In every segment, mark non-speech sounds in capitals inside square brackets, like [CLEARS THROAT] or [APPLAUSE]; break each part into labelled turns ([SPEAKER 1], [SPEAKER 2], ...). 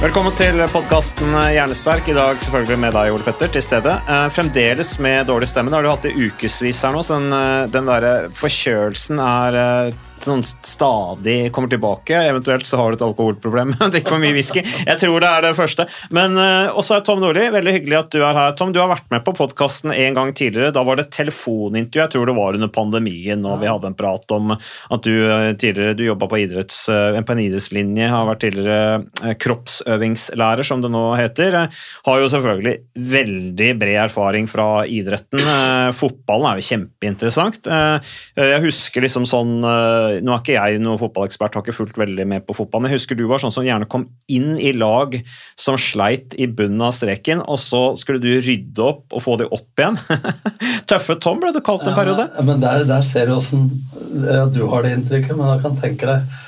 [SPEAKER 1] Velkommen til podkasten Hjernesterk. I dag selvfølgelig med deg, Ole Petter, til stede. Eh, fremdeles med dårlig stemme. Det har du hatt i ukevis her nå, så den, eh, den der forkjølelsen er eh, sånn stadig kommer tilbake. Eventuelt så har du et alkoholproblem. [LAUGHS] Drikker for mye whisky. Jeg tror det er det første. Men uh, også er Tom Nordli. Veldig hyggelig at du er her, Tom. Du har vært med på podkasten en gang tidligere. Da var det telefonintervju. Jeg tror det var under pandemien, og vi hadde en prat om at du eh, tidligere du jobba på, idretts, eh, på en idrettslinje, har vært tidligere kroppsøvingslærer, som det nå heter. Har jo selvfølgelig veldig bred erfaring fra idretten. Fotballen er jo kjempeinteressant. Jeg husker liksom sånn Nå er ikke jeg noen fotballekspert, har ikke fulgt veldig med på fotball, men jeg husker du var sånn som gjerne kom inn i lag som sleit i bunnen av streken, og så skulle du rydde opp og få de opp igjen. [LAUGHS] Tøffe Tom ble det kalt en periode.
[SPEAKER 2] Ja, men der, der ser du åssen du har det inntrykket, men jeg kan tenke deg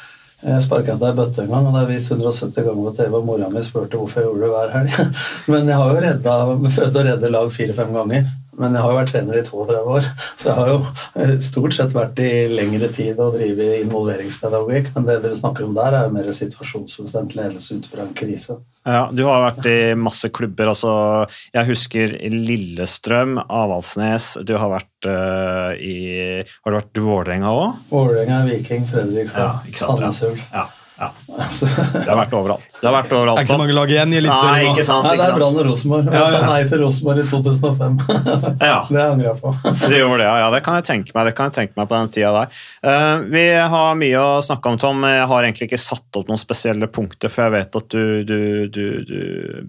[SPEAKER 2] Jeg sparka deg i bøtte en gang, og det er vist 170 ganger på TV, og mora mi spurte hvorfor jeg gjorde det hver helg. [LAUGHS] Men jeg har jo redda, prøvd å redde lag fire-fem ganger. Men jeg har jo vært trener i 32 år, [LAUGHS] så jeg har jo eh, stort sett vært i lengre tid og drevet involveringspedagogikk. Men det dere snakker om der, er jo mer situasjonsbestemt ledelse ut fra en krise.
[SPEAKER 1] Ja, Du har vært i masse klubber. altså Jeg husker Lillestrøm, Avaldsnes. Du har vært uh, i Har du vært i Vålerenga òg?
[SPEAKER 2] Vålerenga, Viking, Fredrikstad, Sandnes Ulf.
[SPEAKER 1] Ja, ja.
[SPEAKER 2] Altså,
[SPEAKER 1] Det har vært overalt. Det har vært overalt.
[SPEAKER 3] Det er ikke så mange lag igjen i
[SPEAKER 1] Nei,
[SPEAKER 3] Eliteserien
[SPEAKER 1] ikke sant.
[SPEAKER 2] Nei, det er. Brann og Rosenborg.
[SPEAKER 3] Ja, ja.
[SPEAKER 2] nei til Rosenborg i 2005.
[SPEAKER 1] Ja.
[SPEAKER 2] Det angrer jeg på. [LAUGHS]
[SPEAKER 1] Det gjorde det, ja. ja. Det kan jeg tenke meg det kan jeg tenke meg på den tida der. Uh, vi har mye å snakke om, Tom. Jeg har egentlig ikke satt opp noen spesielle punkter, for jeg vet at du, du, du, du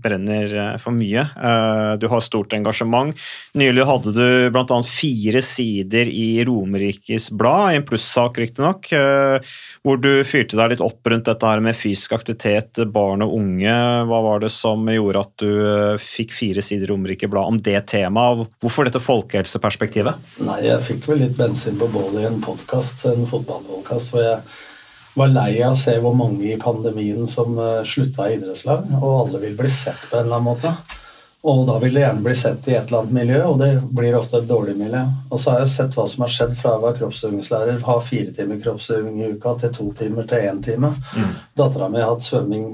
[SPEAKER 1] brenner eh, for mye. Uh, du har stort engasjement. Nylig hadde du bl.a. fire sider i Romerikes Blad, i en plussak riktignok, uh, hvor du fyrte deg litt opp rundt dette her med fysisk aktivitet, barn og unge. Hva var det som gjorde at du eh, fikk fire sider Romerike Blad om det temaet? Hvorfor dette folkehelseperspektivet?
[SPEAKER 2] Nei, jeg fikk vel litt bensin på bålet i en podcast, en fotballpodkast, hvor jeg var lei av å se hvor mange i pandemien som uh, slutta i idrettslag, og alle vil bli sett på en eller annen måte. Og da vil det gjerne bli sett i et eller annet miljø, og det blir ofte et dårlig miljø. Og så har jeg sett hva som har skjedd fra jeg var kroppsøvingslærer, ha fire timer kroppsøving i uka til to timer til én time.
[SPEAKER 1] Mm.
[SPEAKER 2] Dattera mi har hatt svømming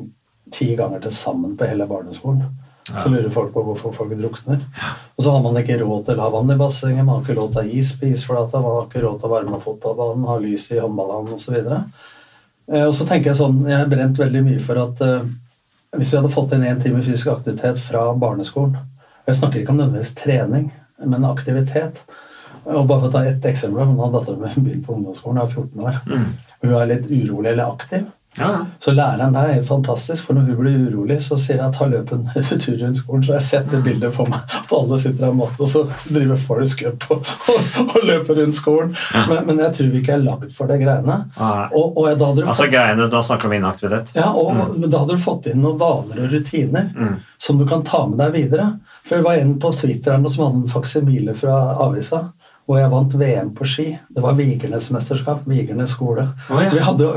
[SPEAKER 2] ti ganger til sammen på hele barneskolen. Så lurer folk på hvorfor folk drukner. Og så har man ikke råd til å ha vann i bassenget, man har ikke råd til å ha is på isflata, man har ikke råd til å varme fotballbanen, ha lys i håndballhallen osv. Eh, Og så tenker jeg sånn, jeg har brent veldig mye for at eh, hvis vi hadde fått inn én time fysisk aktivitet fra barneskolen og Jeg snakker ikke om nødvendigvis trening, men aktivitet. Og bare for å ta ett eksempel, Nå har datteren min begynt på ungdomsskolen, hun er 14 år. Hun er litt urolig eller aktiv. Så læreren der er helt fantastisk, for når hun blir urolig, så sier jeg at ta løp en [LAUGHS] tur rundt skolen. Så har jeg sett det bildet for meg, at alle sitter av matte, og så driver Forest Cup og, og, og løper rundt skolen. Men, men jeg tror vi ikke er lagd for det greiene. Og, og da hadde du
[SPEAKER 1] Altså
[SPEAKER 2] fått,
[SPEAKER 1] greiene, Da snakker vi om inaktivitet.
[SPEAKER 2] ja, og mm. da hadde du fått inn noen vaner og rutiner
[SPEAKER 1] Mm.
[SPEAKER 2] som du kan ta med deg videre. For det var en på Twitter som hadde en faksimile fra avisa. Og jeg vant VM på ski. Det var Vigernes mesterskap. Vigernes skole.
[SPEAKER 1] Oh, ja.
[SPEAKER 2] Vi hadde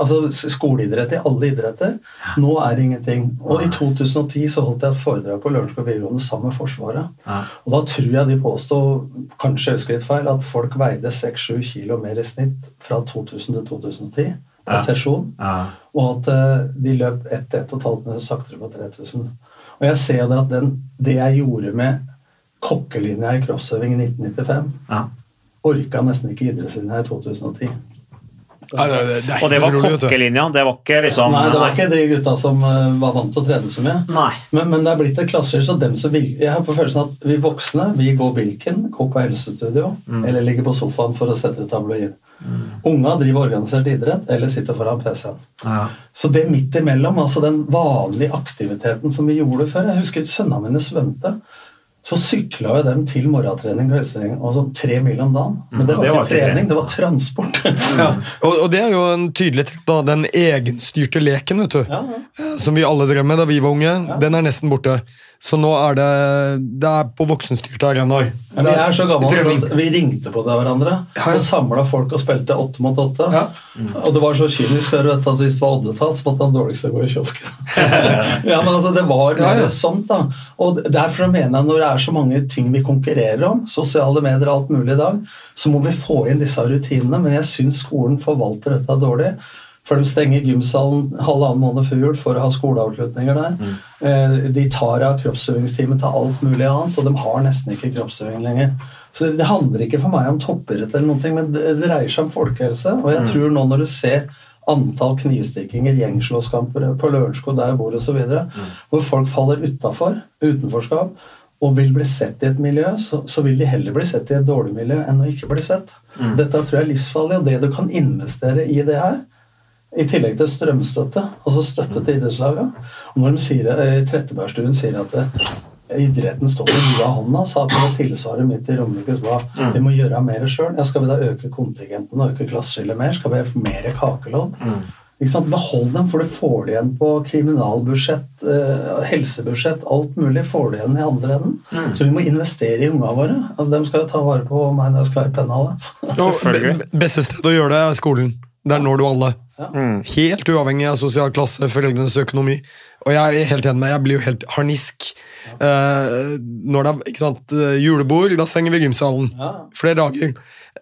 [SPEAKER 2] altså, skoleidrett i alle idretter. Nå er det ingenting. Og i 2010 så holdt jeg et foredrag på Lørenskog videregående sammen med Forsvaret.
[SPEAKER 1] Ja.
[SPEAKER 2] Og da tror jeg de påstod, kanskje jeg husker litt feil, at folk veide 6-7 kilo mer i snitt fra 2000 til 2010
[SPEAKER 1] Ja.
[SPEAKER 2] sesjon.
[SPEAKER 1] Ja.
[SPEAKER 2] Og at eh, de løp 1-1,5 minutter saktere på 3000. Og jeg ser det at den, det jeg gjorde med kokkelinja i crossøving i 1995.
[SPEAKER 1] Ja.
[SPEAKER 2] Orka nesten ikke idrettslinja i 2010.
[SPEAKER 3] Nei, nei, det, det er
[SPEAKER 1] Og det var kokkelinja, det var ikke liksom
[SPEAKER 2] Nei, det var ikke de gutta som eh, var vant til å trene så mye. Men, men det er blitt et klasser, så dem som vil Jeg har på følelsen at vi voksne vi går Birken, går på helsestudio eller ligger på sofaen for å sette tabloid. Unga driver organisert idrett eller sitter foran PC-en.
[SPEAKER 1] Ja.
[SPEAKER 2] Så det midt imellom, altså den vanlige aktiviteten som vi gjorde før Jeg husker sønnene mine svømte. Så sykla jo dem til morgentrening og helsetrening, Altså tre mil om dagen. Men det
[SPEAKER 1] Mm,
[SPEAKER 2] var
[SPEAKER 1] det var
[SPEAKER 2] ikke trening, det var transport. [LAUGHS]
[SPEAKER 3] Ja. Og, og det er jo en tydelig trekk, da. Den egenstyrte leken, vet du.
[SPEAKER 2] Ja, ja.
[SPEAKER 3] Som vi alle drev med da vi var unge. Den er nesten borte. Så nå er det Det er på voksenstyrte arenaer.
[SPEAKER 2] Ja, vi er så gamle at vi ringte på det hverandre og samla folk og spilte åtte mot åtte.
[SPEAKER 3] Ja.
[SPEAKER 2] Og det var så kynisk før at hvis det var oddetall, så måtte han dårligste gå i kiosken. [LAUGHS] ja, men altså, Det var mer
[SPEAKER 3] ja.
[SPEAKER 2] sånt, da. Og derfor mener jeg når det er så mange ting vi konkurrerer om, sosiale medier og alt mulig i dag, så må vi få inn disse rutinene. Men jeg syns skolen forvalter dette dårlig. For de stenger gymsalen halvannen måned før jul for å ha skoleavslutninger der. Mm. De tar av kroppsøvingstimen til alt mulig annet, og de har nesten ikke kroppsøving lenger. Så Det handler ikke for meg om toppidrett, eller noen ting, men det dreier seg om folkehelse. Og jeg tror nå når du ser antall knivstikkinger, gjengslåsskamper på Lørenskog, der jeg bor osv., mm. hvor folk faller utafor, utenforskap, og vil bli sett i et miljø, så, så vil de heller bli sett i et dårlig miljø enn å ikke bli sett. Dette tror jeg er livsfarlig, og det du kan investere i det her, i tillegg til strømstøtte, altså støtte til idrettslagene. Og når de sier, eh, Trettebergstuen sier at det, idretten står i huet av hånda, sa på det tilsvaret mitt i Romerikes Blad vi må gjøre mer sjøl. Ja, skal vi da øke kontingenten og øke klasseskillet mer? Skal vi ha mer kakelodd? Sant? Behold dem, for du får det igjen på kriminalbudsjett, eh, helsebudsjett, alt mulig får det igjen i andre enden. Så vi må investere i ungene våre. Altså, De skal jo ta vare på meg når jeg skal være
[SPEAKER 3] i
[SPEAKER 1] Selvfølgelig.
[SPEAKER 3] beste sted å gjøre det er skolen. Der når du alle. Helt uavhengig av sosial klasse, foreldrenes økonomi. Og jeg er helt enig med jeg blir jo helt harnisk. Uh, når det er ikke sant, eh, julebord, da stenger vi gymsalen.
[SPEAKER 2] Ja.
[SPEAKER 3] Flere dager.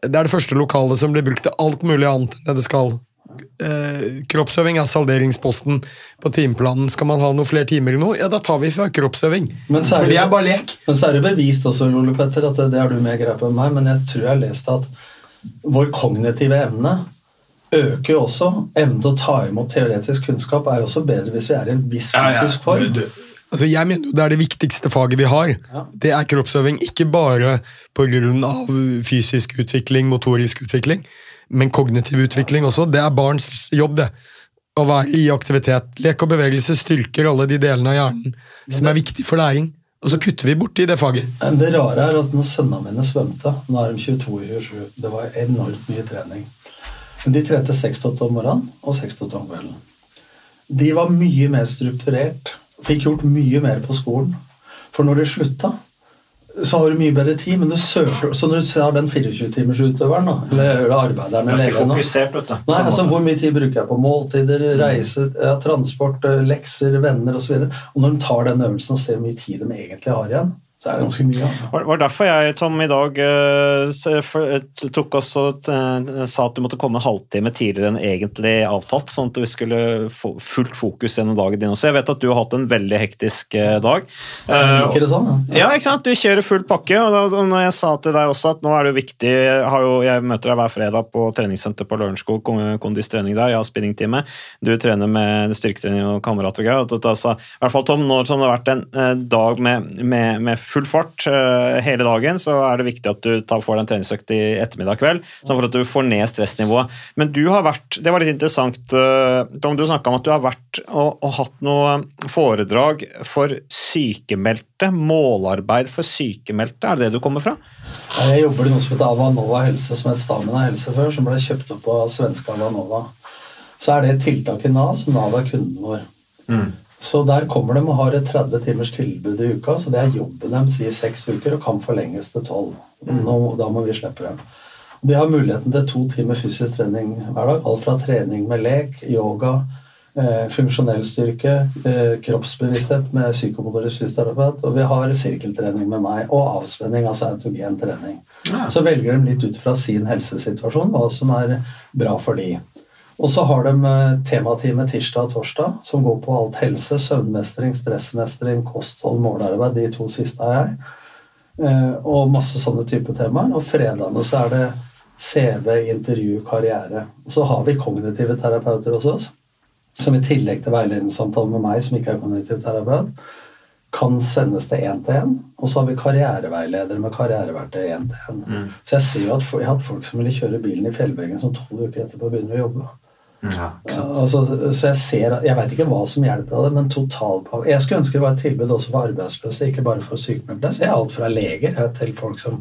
[SPEAKER 3] Det er det første lokalet som blir brukt til alt mulig annet enn det det skal. Uh, kroppsøving er salderingsposten på timeplanen. Skal man ha noen flere timer eller noe, ja, da tar vi fra kroppsøving.
[SPEAKER 2] Men så er det-
[SPEAKER 3] er bare lek.
[SPEAKER 2] Men så er det bevist også, Ole Petter, at det, har er du mer greie på enn meg, men jeg tror jeg har lest at vår kognitive evne øker jo også. Evnen til å ta imot teoretisk kunnskap er jo også bedre hvis vi er i en viss fysisk form.
[SPEAKER 3] Altså, jeg mener jo det er det viktigste faget vi har.
[SPEAKER 2] Ja.
[SPEAKER 3] Det er kroppsøving. Ikke bare pga. fysisk utvikling, motorisk utvikling, men kognitiv utvikling også. Det er barns jobb, det. Å være i aktivitet. Lek og bevegelse styrker alle de delene av hjernen som er viktig for læring. Og så kutter vi borti det faget.
[SPEAKER 2] Det rare er at når sønnene mine svømte, nå er de 22 og 27, det var enormt mye trening. De trente 6 til 8 om morgenen og 6 til 8 om kvelden. De var mye mer strukturert, fikk gjort mye mer på skolen. For når de slutta, så har du mye bedre tid, men du søker Så når du ser den 24-timersutøveren, da, eller arbeideren
[SPEAKER 1] er
[SPEAKER 2] eller legen
[SPEAKER 1] fokusert, vet du.
[SPEAKER 2] Nei, altså. Hvor mye tid bruker jeg på måltider, reise, ja, transport, eh, lekser, venner osv.? Og, så og når de tar den øvelsen og ser hvor mye tid de egentlig har igjen, så er det ganske mye. altså.
[SPEAKER 1] var, var derfor jeg, Tom, i dag eh, eh, tok oss og eh, sa at du måtte komme en halvtime tidligere enn egentlig avtalt, sånn at vi skulle få fullt fokus gjennom dagen din også. Jeg vet at du har hatt en veldig hektisk dag.
[SPEAKER 2] Jeg liker det sånn, ja.
[SPEAKER 1] Ja, ikke sant? Du kjører full pakke. og da, når jeg sa til deg også at nå er det jo viktig Jeg, har jo, jeg møter deg hver fredag på treningssenter på Lørenskog, kon- kondistrening der. Jeg har spinningtime. Du trener med styrketrening og kamerater og greier. i hvert fall Tom, nå som det har vært en dag med, med, med full fart eh, hele dagen, så er det viktig at du tar, får deg en treningsøkt i ettermiddag kveld, sånn for at du får ned stressnivået. Men du har vært Det var litt interessant, eh, Tom, du snakka om at du har vært og, og hatt noe foredrag for sykemeldte. Målarbeid for sykemeldte, er det det du kommer fra?
[SPEAKER 2] Jeg jobber i noe som heter Avanova Helse, som het Stamina Helse før, som ble kjøpt opp av svenske Avanova. Så er det et tiltak i Nav, som Nav er kunden vår. Så der kommer de og har et 30 timers tilbud i uka, så det er jobben deres i seks uker og kan forlenges til tolv. Nå- Da må vi slippe dem. De har muligheten til to timer fysisk trening hver dag. Alt fra trening med lek, yoga, eh, funksjonell styrke, eh, kroppsbevissthet med psykomotorisk fysioterapeut, og vi har sirkeltrening med meg, og avspenning, altså autogen trening. Så velger de litt ut fra sin helsesituasjon hva som er bra for de. Og så har de eh, tematime tirsdag og torsdag, som går på alt helse, søvnmestring, stressmestring, kosthold, målarbeid. De to siste har jeg. Eh, og masse sånne type temaer. Og fredagene så er det CV, intervju, karriere. Så har vi kognitive terapeuter hos oss, som i tillegg til veiledningssamtalen med meg, som ikke er kognitiv terapeut, kan sendes til én til én. Og så har vi karriereveiledere med karriereverktøy én til én. Så jeg ser jo at jeg har hatt folk som ville kjøre bilen i fjellveggen, som tolv uker etterpå begynner å jobbe.
[SPEAKER 1] Ja.
[SPEAKER 2] Altså, så jeg ser, jeg vet ikke hva som hjelper av det, men totalpakke Jeg skulle ønske det var et tilbud også for arbeidsløse, ikke bare for sykmeldte. Jeg ser alt fra leger til folk som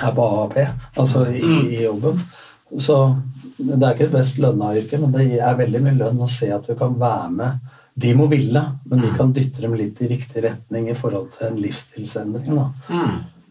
[SPEAKER 2] er på AAP, altså i, i jobben. Så det er ikke det best lønna yrket, men det er veldig mye lønn å se at du kan være med. De må ville, men vi kan dytte dem litt i riktig retning i forhold til en livsstilsendring. da.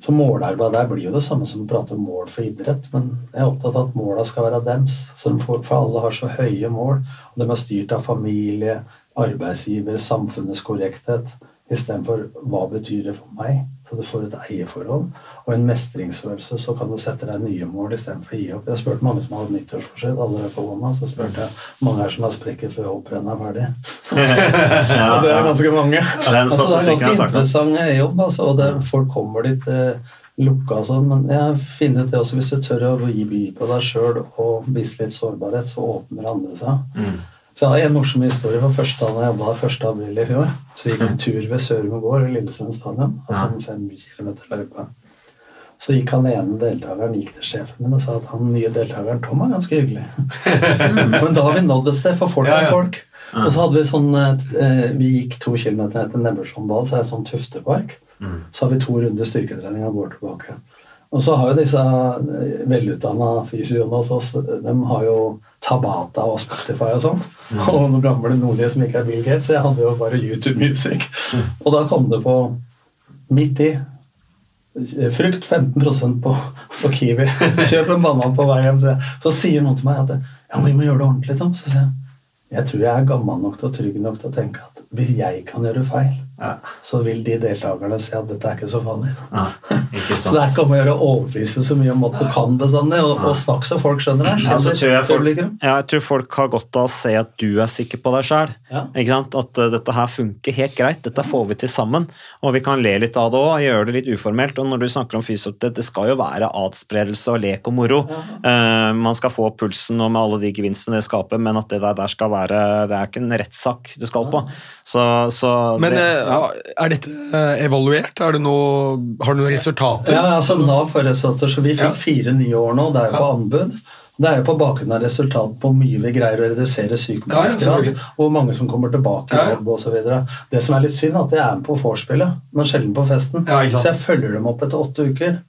[SPEAKER 2] Så målarbeid der blir jo det samme som å prate om mål for idrett, men jeg er opptatt av at måla skal være dems. Så for, for alle har så høye mål, og de er styrt av familie, arbeidsgiver, samfunnets korrekthet, istedenfor hva betyr det for meg? Så du får et eierforhold og en mestringsfølelse, så kan du sette deg nye mål istedenfor å gi opp. Jeg har spurt mange som har hatt nyttårsforsett, alle er på hånda, så spurte jeg mange her som har sprekker før hopprennet er ferdig. [LAUGHS]
[SPEAKER 1] Ja,
[SPEAKER 2] Og det er ganske mange.
[SPEAKER 1] Den
[SPEAKER 2] Altså, det er ganske interessant jobb, altså, og det, folk kommer dit eh, lukka og sånn, men jeg finner ut det også, hvis du tør å gi by på deg sjøl og vise litt sårbarhet, så åpner andre seg.
[SPEAKER 1] Mm.
[SPEAKER 2] Så jeg har en morsom historie for første dagen jeg jobba 1. april i fjor. Så gikk vi en tur ved Sørum gård i Lillestrøm stadion, altså en fem kilometer løype. Så gikk han ene deltakeren gikk til sjefen min og sa at han nye deltakeren Tom er ganske hyggelig. [LAUGHS] Men da har vi nådd et sted, for folk er folk. Og så hadde vi sånn eh, Vi gikk to kilometer etter Nebbersvollball, så er det sånn tuftepark. Så har vi to runder styrketrening og går tilbake. Og så har jo disse eh, velutdanna fysioene hos oss, de har jo Tabata og Spotify og sånn. Og noen gamle nordlige som ikke er Bill Gates. Så jeg hadde jo bare YouTube Music. Og da kom det på midt i Frukt 15% på, på Kiwi. Kjøp en banan på vei hjem. Så, sier noen til meg at ja, vi må gjøre det ordentlig. Så sier jeg jeg tror jeg er gammel nok og trygg nok til å tenke at hvis jeg kan gjøre feil,
[SPEAKER 1] Ja.
[SPEAKER 2] så vil de deltakerne se at dette er ikke så farlig.
[SPEAKER 1] Ja, ikke [LAUGHS]
[SPEAKER 2] Så det er ikke om å gjøre å overbevise så mye om at du kan bestandig, og, og snakk så folk skjønner det.
[SPEAKER 1] Ja, så tror jeg, folk, ja, jeg tror folk har godt av å se at du er sikker på deg sjøl.
[SPEAKER 2] Ja.
[SPEAKER 1] At uh, dette her funker helt greit, dette får vi til sammen. Og vi kan le litt av det òg, gjøre det litt uformelt. Og når du snakker om fysioterapeut, det skal jo være adspredelse og lek og moro. Uh, man skal få pulsen og med alle de gevinstene det skaper, men at det der, der skal være Det er ikke en rettssak du skal på. Så, så
[SPEAKER 3] Men
[SPEAKER 1] det,
[SPEAKER 3] eh, er dette eh, evaluert? Er det noe, har du noen resultater?
[SPEAKER 2] Ja, altså Nav får resultater, så vi fikk fire nye år nå. Det er jo på anbud. Det er jo på bakgrunn av resultat på hvor mye vi greier å redusere
[SPEAKER 3] Ja, ja,
[SPEAKER 2] hvor mange som kommer tilbake i jobb osv. Det som er litt synd, er at jeg er med på vorspielet, men sjelden på festen.
[SPEAKER 3] Ja,
[SPEAKER 2] så jeg følger dem opp etter åtte uker.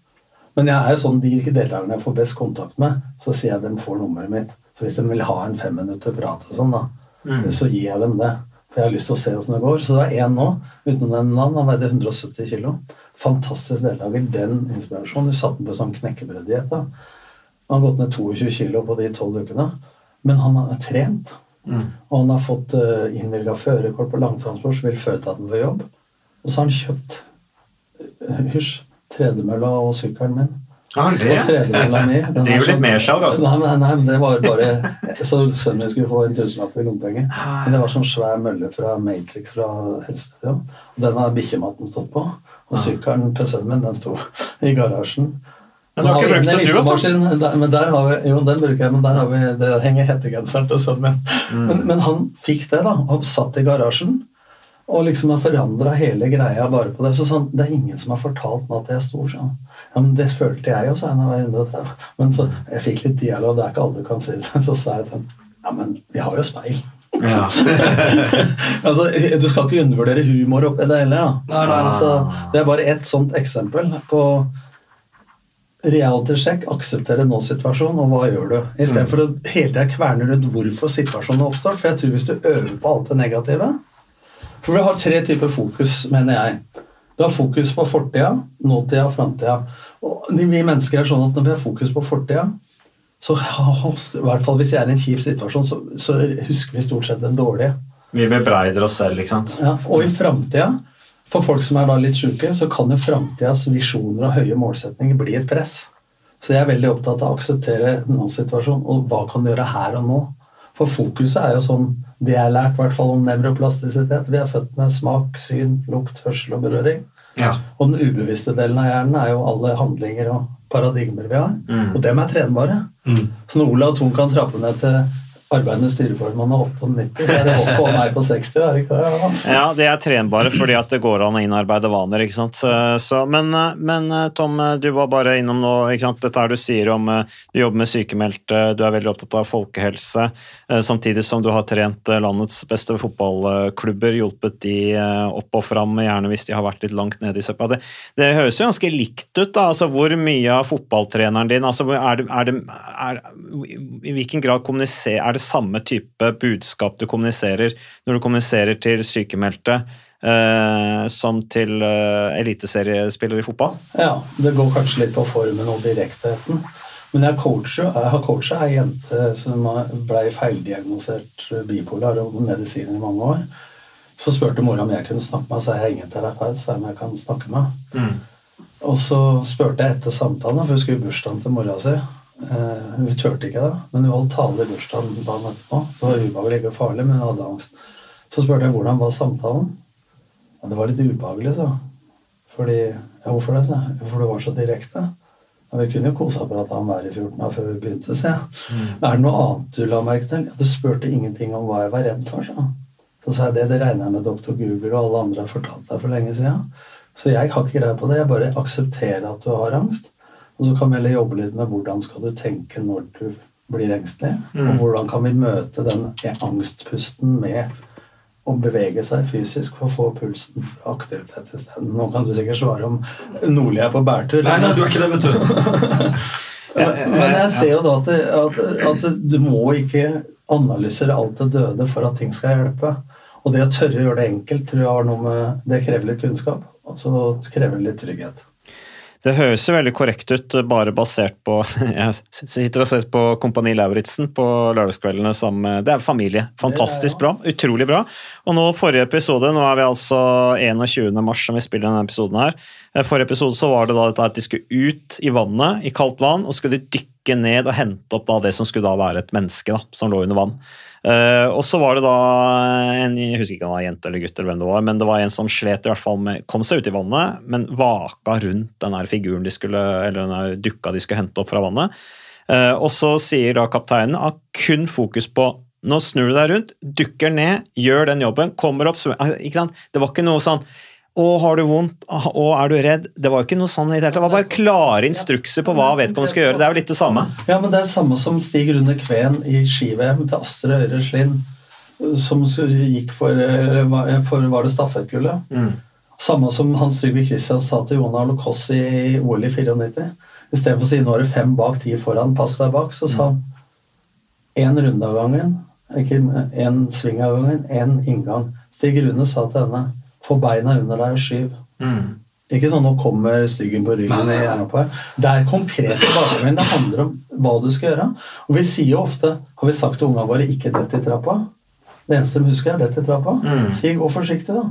[SPEAKER 2] Men jeg er jo sånn, de deltakerne jeg får best kontakt med, så sier jeg at de får nummeret mitt. Så hvis de vil ha en fem minutter prat og sånn, da,
[SPEAKER 3] Mm.
[SPEAKER 2] så gir jeg dem det. Jeg har lyst til å se åssen det går. Så det er én nå, uten å nevne navn. Han veide 170 kg. Fantastisk deltaker. Den inspirasjonen. Vi satte den på sånn knekkebrøddiett. Han har gått ned 22 kg på de tolv ukene. Men han har trent. Og han har fått uh, innvilga førerkort på langtransport, som vil føre til at han får jobb. Og så har han kjøpt eh, hysj, tredemølla og sykkelen min.
[SPEAKER 1] Ja, det.
[SPEAKER 2] Den er
[SPEAKER 1] Driver litt
[SPEAKER 2] med
[SPEAKER 1] mersalg, altså.
[SPEAKER 2] Nei, nei, nei, det var bare Så sønnen min skulle få en tusenlapp i lommepenger. Men det var sånn svær mølle fra Matrix fra helsestadion. Og den har bikkjematen stått på. Og sykkelen til sønnen min, den sto i garasjen.
[SPEAKER 1] Men har brukt den, du,
[SPEAKER 2] der- Men der har vi, jo, den bruker jeg, men der har vi, det henger hettegenseren til sønnen min.
[SPEAKER 1] Mm.
[SPEAKER 2] Men, men han fikk det, da, og satt i garasjen. Og liksom har forandra hele greia bare på det. Så sånn, Det er ingen som har fortalt meg at jeg er stor. Sånn. Ja, men Det følte jeg jo, sa jeg da jeg var 130. Men så jeg fikk litt dialog, det er ikke alle du kan si det. [LAUGHS] Så sa jeg til ham ja, men vi har jo speil.
[SPEAKER 1] Ja. [LAUGHS]
[SPEAKER 2] altså, Du skal ikke undervurdere humor oppi det hele. Ja.
[SPEAKER 3] Nei, nei,
[SPEAKER 2] altså, det er bare ett sånt eksempel på reality check, akseptere nå-situasjonen, og hva gjør du? Istedenfor
[SPEAKER 3] Mm.
[SPEAKER 2] å hele tida kverne rundt hvorfor situasjonen oppstår. For jeg tror hvis du øver på alt det negative For vi har tre typer fokus, mener jeg. Du har fokus på fortida, nåtida og framtida. Og vi mennesker er sånn at når vi har fokus på fortida, så i hvert fall hvis jeg er i en kjip situasjon, så, så husker vi stort sett den dårlige.
[SPEAKER 1] Vi bebreider oss selv, ikke sant.
[SPEAKER 2] Ja, og i framtida, for folk som er da litt sjuke, så kan jo framtidas visjoner og høye målsetninger bli et press. Så jeg er veldig opptatt av å akseptere nåsituasjonen, og hva kan du gjøre her og nå? For fokuset er jo sånn det jeg har lært, i hvert fall om nevroplastisitet. Vi er født med smak, syn, lukt, hørsel og berøring.
[SPEAKER 1] Ja.
[SPEAKER 2] Og den ubevisste delen av hjernen er jo alle handlinger og paradigmer vi har.
[SPEAKER 1] Mm.
[SPEAKER 2] Og dem er trenbare. Så når Olav Thon kan trappe ned til arbeidende styreformann er 98, så er det opp på meg på 60, er det ikke det? Altså.
[SPEAKER 1] Ja, de er trenbare fordi at det går an å innarbeide vaner. ikke sant? Så, men, men Tom, du var bare innom nå, ikke sant? dette her du sier om du jobber med sykemeldte, du er veldig opptatt av folkehelse, eh, samtidig som du har trent eh, landets beste fotballklubber, hjulpet de eh, opp og fram, gjerne hvis de har vært litt langt nede i søpla. Det, det høres jo ganske likt ut, da. altså Hvor mye av fotballtreneren din altså, er det, er det, er, I hvilken grad kommuniserer Er det samme type budskap du kommuniserer når du kommuniserer til sykemeldte eh, som til eh, eliteseriespillere i fotball?
[SPEAKER 2] Ja, det går kanskje litt på formen og direktheten. Men jeg, coacher, jeg har coacha ei jente som ble feildiagnosert bipolar og medisiner i mange år. Så spurte mora om jeg kunne snakke med henne, så jeg er ingen terapeut, så jeg kan snakke med mm. Og så spurte jeg etter samtalen, for hun skulle i bursdagen til mora si. Eh, hun turte ikke da, men hun holdt tale i bursdagen dagen etterpå. Det var ubehagelig, ikke farlig, men hun hadde angst. Så spurte jeg hvordan var samtalen. Ja, det var litt ubehagelig, så. Fordi Ja, hvorfor det? sa For det var så direkte. Ja, vi kunne jo kosa at om været i 14 år før vi begynte, sa jeg. Er det noe annet du la merke til? Ja, du spurte ingenting om hva jeg var redd for, sa. Så sa jeg det, det regner jeg med doktor Google og alle andre har fortalt deg for lenge siden. Så jeg har ikke greie på det. Jeg bare aksepterer at du har angst. Og så kan vi heller jobbe litt med hvordan skal du tenke når du blir engstelig. Og hvordan kan vi møte den angstpusten med å bevege seg fysisk for å få pulsen fra aktivitet isteden. Nå kan du sikkert svare om Nordli er på bærtur.
[SPEAKER 3] Nei, nei, du er ikke det, vet du. [LAUGHS]
[SPEAKER 2] Men jeg ser jo da at, at, at du må ikke analysere alt det døde for at ting skal hjelpe. Og det å tørre å gjøre det enkelt tror jeg har noe med, det krever litt kunnskap. Og så krever det litt trygghet.
[SPEAKER 1] Det høres jo veldig korrekt ut, bare basert på [LAUGHS] Jeg sitter og ser på Kompani Lauritzen på lørdagskveldene sammen med Det er familie. Fantastisk bra. Utrolig bra. Og nå forrige episode, nå er vi altså 21. mars som vi spiller denne episoden her. Eh, Forrige episode så var det da at de skulle ut i vannet, i kaldt vann, og skulle de dykke ned og hente opp da det som skulle da være et menneske da, som lå under vann. Uh, og så var det da en jeg husker ikke om det var jente eller gutt, eller hvem det var, men det var en som slet i hvert fall med kom seg ut i vannet, men vaka rundt den her figuren de skulle, eller den her dukka de skulle hente opp fra vannet. Uh, og så sier da kapteinen at kun fokus på nå snur du deg rundt, dukker ned, gjør den jobben, kommer opp altså, ikke sant? Det var ikke noe sånn å, har du vondt? Å, er du redd? Det var jo ikke noe sånn i det hele tatt. Det var bare klare instrukser på hva vedkommende skal gjøre. Det er jo litt det samme.
[SPEAKER 2] Ja, men det er samme som Stig Rune Kveen i ski-VM til Astrid Øyre Slind, som gikk for, eh, for var det stafettgullet. Samme som Hans Trygve Christian sa til Jona Lokos i OL i 94. Istedenfor å si nå er det fem bak, ti foran, pass deg bak, så sa han én runde av gangen, ikke én sving av gangen, én inngang. Stig Rune sa til henne få beina under deg og skyv. Ikke sånn 'nå kommer styggen på ryggen'. Nei, nei, på. Det er konkrete tilbakemeldinger. Det handler om hva du skal gjøre. Og vi sier jo ofte, har vi sagt til ungene våre, 'ikke dett i trappa'. Det eneste de husker, er 'dett i trappa'. Si 'gå forsiktig', da.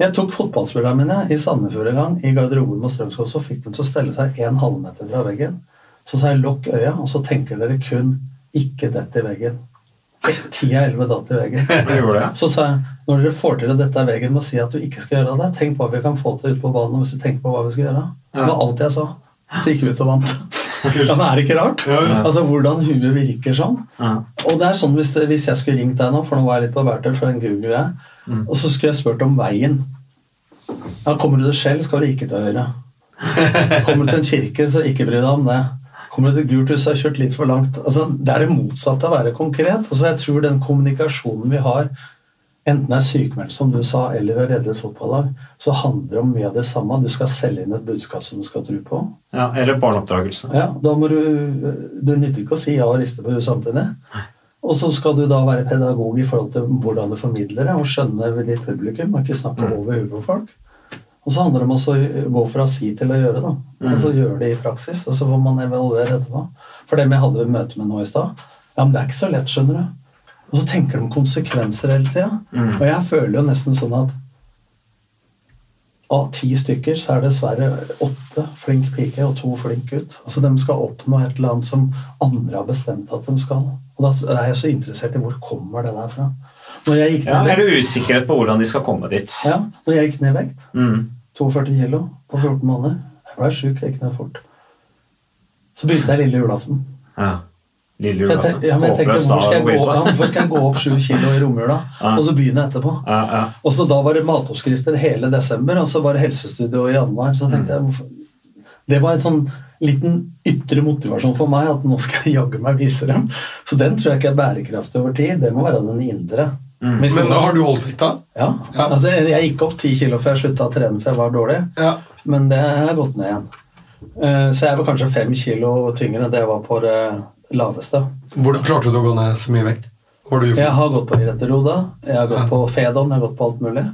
[SPEAKER 2] Jeg tok fotballspillerne mine i Sandefjord en gang, i garderoben på Strømskog, og fikk dem til å stelle seg en halvmeter fra veggen. Så sa jeg 'lukk øya', og så tenker dere kun 'ikke dett i veggen'. Ti av elleve datt i veggen. [LAUGHS] Så sa jeg når dere får til at dette er veggen med å si at du ikke skal gjøre det, tenk på hva vi kan få til ute på banen hvis du tenker på hva vi skal gjøre. Det var alt jeg sa. Så gikk vi ut og vant. [LAUGHS] Ja, men er det ikke rart? Altså Hvordan huet virker sånn. Og det er sånn hvis, det, hvis jeg skulle ringt deg nå, for nå var jeg litt på verktøy for den googler jeg, og så skulle jeg spurt om veien. Ja, Kommer du til Skjell, skal du ikke til høyre. Kommer du til en kirke, så ikke bry deg om det. Kommer du til gult hus, har kjørt litt for langt. Altså, det er det motsatte av å være konkret. Altså, jeg tror den kommunikasjonen vi har, enten er sykemeldt, som du sa, eller å redde et fotballag, så handler det om mye av det samme. Du skal selge inn et budskap som du skal tro på.
[SPEAKER 1] Ja, eller barneoppdragelse.
[SPEAKER 2] Ja, da må du Du nytter ikke å si ja og riste på huet samtidig. Og så skal du da være pedagog i forhold til hvordan du formidler det, og skjønne ditt publikum, og ikke snakke over huet på folk. Og så handler det om å gå fra si til å gjøre, da. så gjøre det i praksis, og så får man evaluere etterpå. For dem jeg hadde møte med nå i stad, ja, men det er ikke så lett, skjønner du. Og så tenker de konsekvenser hele tida. Og jeg føler jo nesten sånn at av ti stykker så er det dessverre åtte flink pike og to flink gutt. Altså De skal oppnå et eller annet som andre har bestemt at de skal. Og da er jeg så interessert i hvor kommer det der fra.
[SPEAKER 1] Ja,
[SPEAKER 2] vekt,
[SPEAKER 1] er det usikkerhet på hvordan de skal komme dit?
[SPEAKER 2] ja, når jeg gikk ned i vekt,
[SPEAKER 1] Mm.
[SPEAKER 2] 42 kilo på 14 måneder. Jeg ble sjuk, jeg gikk ned fort. Så begynte jeg lille julaften.
[SPEAKER 1] Ja. Lille
[SPEAKER 2] Jeg ja, men jeg tenkte, hvorfor skal jeg, gå, ja, hvorfor skal jeg gå opp sju kilo i romjula,
[SPEAKER 1] Ja.
[SPEAKER 2] og så begynne etterpå?
[SPEAKER 1] Ja, ja.
[SPEAKER 2] Og så da var det matoppskrifter hele desember, og så var det helsestudio i januar. Så tenkte jeg, hvorfor? Det var en sånn liten ytre motivasjon for meg, at nå skal jeg jaggu meg vise dem. Så den tror jeg ikke er bærekraftig over tid. Det må være den indre.
[SPEAKER 1] Mm.
[SPEAKER 3] Men
[SPEAKER 2] det-
[SPEAKER 3] har du holdt vekta?
[SPEAKER 2] Ja. Altså, jeg, gikk opp ti kilo før jeg slutta å trene, for jeg var dårlig.
[SPEAKER 3] Ja.
[SPEAKER 2] Men det har gått ned igjen. Eh, Så jeg var kanskje fem kilo tyngre enn det jeg var på det laveste.
[SPEAKER 3] Hvordan klarte du å gå ned så mye vekt? Har du
[SPEAKER 2] Jeg har gått på Ireteroda, jeg har gått på Fedon, jeg har gått på alt mulig.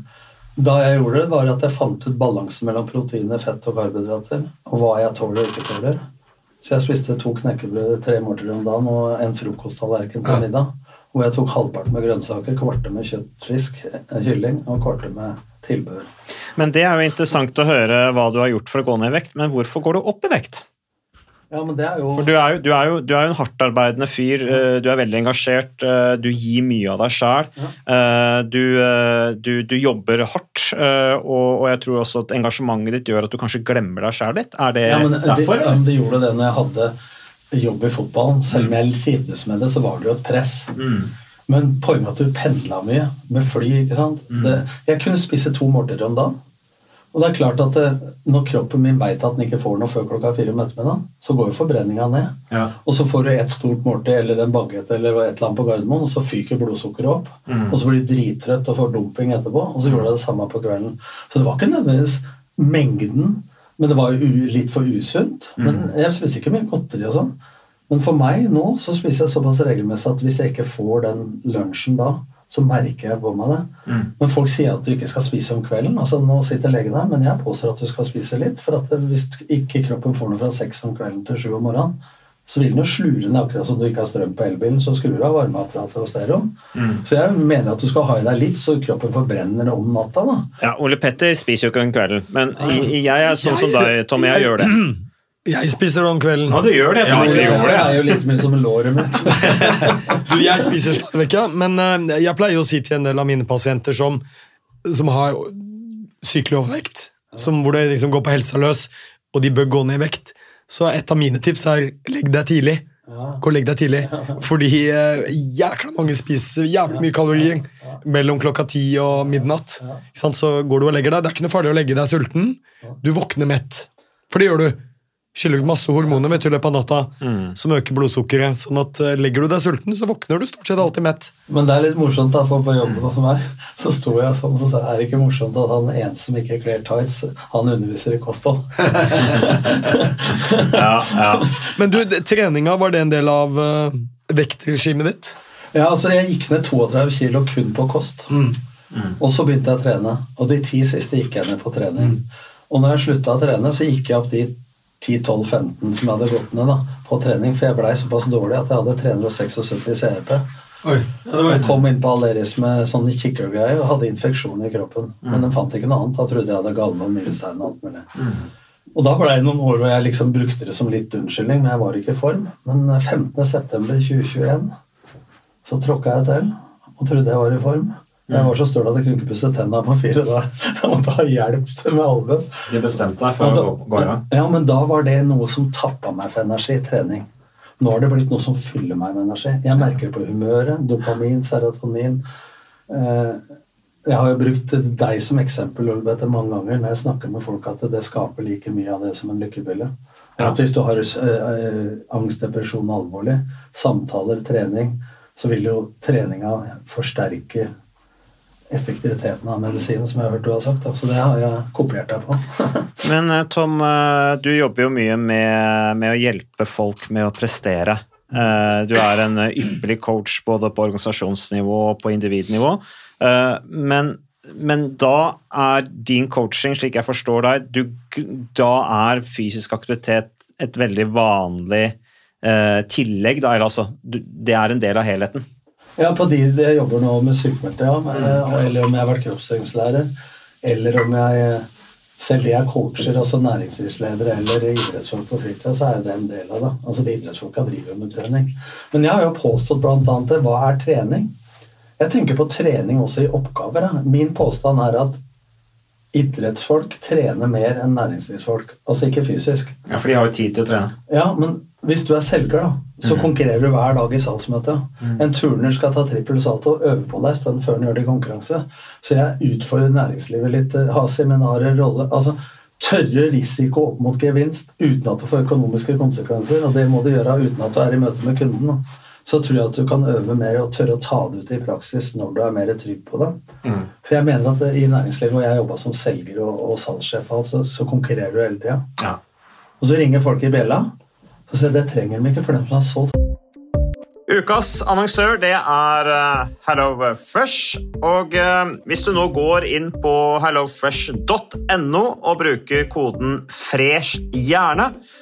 [SPEAKER 2] Da jeg gjorde det, var at jeg fant ut balansen mellom proteiner, fett og karbohydrater. Og hva jeg tåler og ikke tåler. Så jeg spiste to knekkebrød tre måltider om dagen og en frokosttallerken til
[SPEAKER 3] Ja.
[SPEAKER 2] middag. Hvor jeg tok halvparten med grønnsaker, kvarte med kjøttfisk, eh, kylling og kvarte med tilbehør.
[SPEAKER 1] Men det er jo interessant å høre hva du har gjort for å gå ned i vekt, men hvorfor går du opp i vekt?
[SPEAKER 2] Ja, men det er jo
[SPEAKER 1] For du er jo, du er jo, du er jo en hardtarbeidende fyr, eh, du er veldig engasjert, eh, du gir mye av deg sjøl. Du, eh, du, du jobber hardt, og, jeg tror også at engasjementet ditt gjør at du kanskje glemmer deg sjæl litt. Er det
[SPEAKER 2] Ja, men
[SPEAKER 1] derfor?
[SPEAKER 2] Det, det gjorde det når jeg hadde jobb i fotballen. Selv om jeg trivdes med det, så var det jo et press. Men poenget at du pendla mye med fly. ikke sant? Det, jeg kunne spise to måltider om dagen. Og det er klart at det, Når kroppen min vet at den ikke får noe før klokka fire om ettermiddagen, så går jo forbrenninga ned.
[SPEAKER 1] Ja.
[SPEAKER 2] Og så får du et stort måltid eller en bagett eller et eller annet på Gardermoen, og så fyker blodsukkeret opp.
[SPEAKER 1] Mm.
[SPEAKER 2] Og så blir du drittrøtt og får dumping etterpå, og så gjorde jeg det samme på kvelden. Så det var ikke nødvendigvis mengden, men det var jo litt for usunt. Men Jeg spiser ikke mye godteri og sånn. Men for meg nå så spiser jeg såpass regelmessig at hvis jeg ikke får den lunsjen da, så merker jeg på meg det. Men folk sier at du ikke skal spise om kvelden. altså Nå sitter legen der, men jeg påstår at du skal spise litt. For at hvis ikke kroppen får noe fra seks om kvelden til sju om morgenen, så vil den jo slure ned akkurat som du ikke har strøm på elbilen, så skrur du av varmeapparatet og stereoen. Så jeg mener at du skal ha i deg litt, så kroppen forbrenner om natta. da.
[SPEAKER 1] Ja, Ole Petter spiser jo ikke om kvelden, men jeg er sånn som deg, Tommy. Jeg gjør det. [CLEARS THROAT]
[SPEAKER 3] Jeg spiser det om kvelden.
[SPEAKER 1] Ja, du gjør det. Jeg tror ikke du
[SPEAKER 2] Det
[SPEAKER 1] gjorde det.
[SPEAKER 2] er jo like mye som låret mitt. [LAUGHS]
[SPEAKER 3] Du, jeg spiser stadig vekk, ja. Men eh, jeg pleier å si til en del av mine pasienter som, som har sykelig overvekt, som, hvor det liksom går på helsa løs, og de bør gå ned i vekt, så et av mine tips er legg deg tidlig. Gå og legg deg tidlig. Fordi eh, jækla mange spiser jævlig mye kalorier mellom klokka ti og midnatt. Ikke sant? Så går du og legger deg. Det er ikke noe farlig å legge deg sulten. Du våkner mett. For det gjør du. Skiller ut masse hormoner vet du, i løpet av natta som øker blodsukkeret. sånn at eh, Legger du deg sulten, så våkner du stort sett alltid mett.
[SPEAKER 2] Men det er litt morsomt, da, for på jobben hos meg så sto jeg sånn og sa er det ikke morsomt at han ene som ikke kler tights, han underviser i kosthold. [LAUGHS]
[SPEAKER 1] Ja, ja.
[SPEAKER 3] Men du, treninga, var det en del av uh, vektregimet ditt?
[SPEAKER 2] Ja, altså Jeg gikk ned 32 kilo kun på kost. Og så begynte jeg å trene. Og de ti siste gikk jeg ned på trening. Og når jeg slutta å trene, så gikk jeg opp de 10-12-15 som jeg hadde gått ned da, på trening, for jeg blei såpass dårlig at jeg hadde 376 i CRP.
[SPEAKER 3] Oi, ja,
[SPEAKER 2] Jeg kom inn på Aleris med sånne kikkergreier og hadde infeksjon i kroppen. Men den fant ikke noe annet. Da trodde jeg hadde galme og nyrestein og alt mulig. Og da ble det noen år hvor jeg liksom brukte det som litt unnskyldning, men jeg var ikke i form. Men 15.9.2021 så tråkka jeg til og trodde jeg var i form. Jeg var så støl at jeg kunne ikke pusse tennene på fire dager. Jeg måtte ha hjelp med albuen.
[SPEAKER 1] De bestemte deg
[SPEAKER 2] for da, ja, men da var det noe som tappa meg for energi i trening. Nå har det blitt noe som fyller meg med energi. Jeg merker på humøret. Dopamin, serotonin. Eh, Jeg har jo brukt deg som eksempel Ulbeth, mange ganger når jeg snakker med folk at det skaper like mye av det som en lykkebille.
[SPEAKER 1] Ja.
[SPEAKER 2] At hvis du har eh, angst, depresjon alvorlig, samtaler, trening, så vil jo treninga forsterke effektiviteten av medisinen, som jeg har hørt du har sagt. Da. Så det har jeg kopiert deg på. [LAUGHS]
[SPEAKER 1] Men eh, Tom, eh, du jobber jo mye med, med å hjelpe folk med å prestere. Eh, Du er en ypperlig coach både på organisasjonsnivå og på individnivå. Eh, Men, men da er din coaching, slik jeg forstår deg, du, da er fysisk aktivitet et veldig vanlig eh, tillegg. Da, eller altså, det er en del av helheten.
[SPEAKER 2] Ja, på de jeg jobber nå med sykemeldte, ja. eh, Eller om jeg har vært kroppsøvingslærer. Eller om jeg selv de jeg coacher, altså næringslivsledere eller idrettsfolk på fritida, så er jo det en del av det. Altså de idrettsfolka driver med trening. Men jeg har jo påstått annet det. Hva er trening? Jeg tenker på trening også i oppgaver. Da. Min påstand er at idrettsfolk trener mer enn næringslivsfolk. Altså ikke fysisk.
[SPEAKER 1] Ja, For de har jo tid til å trene.
[SPEAKER 2] Ja, men hvis du er selger, da, så
[SPEAKER 1] Mm.
[SPEAKER 2] konkurrerer du hver dag i salgsmøte.
[SPEAKER 1] Mm.
[SPEAKER 2] En turner skal ta trippel salto og øve på deg en stund før han gjør det i konkurranse. Så jeg utfordrer næringslivet litt. eh, Ha seminarer, rolle altså Tørre risiko opp mot gevinst uten at du får økonomiske konsekvenser. Og det må du gjøre uten at du er i møte med kunden. da. Så tror jeg at du kan øve mer og tørre å ta det ut i praksis når du er mer trygg på det.
[SPEAKER 1] Mm.
[SPEAKER 2] For jeg mener at i næringslivet, hvor jeg jobba som selger og, og salgssjef, altså, så, så konkurrerer du hele tida.
[SPEAKER 1] Ja.
[SPEAKER 2] Og så ringer folk i bjella. Så det trenger de ikke for dem som har solgt.
[SPEAKER 1] Ukas annonsør det er HelloFresh. Og eh, hvis du nå går inn på hellofresh.no og bruker koden 'fresh hjerne',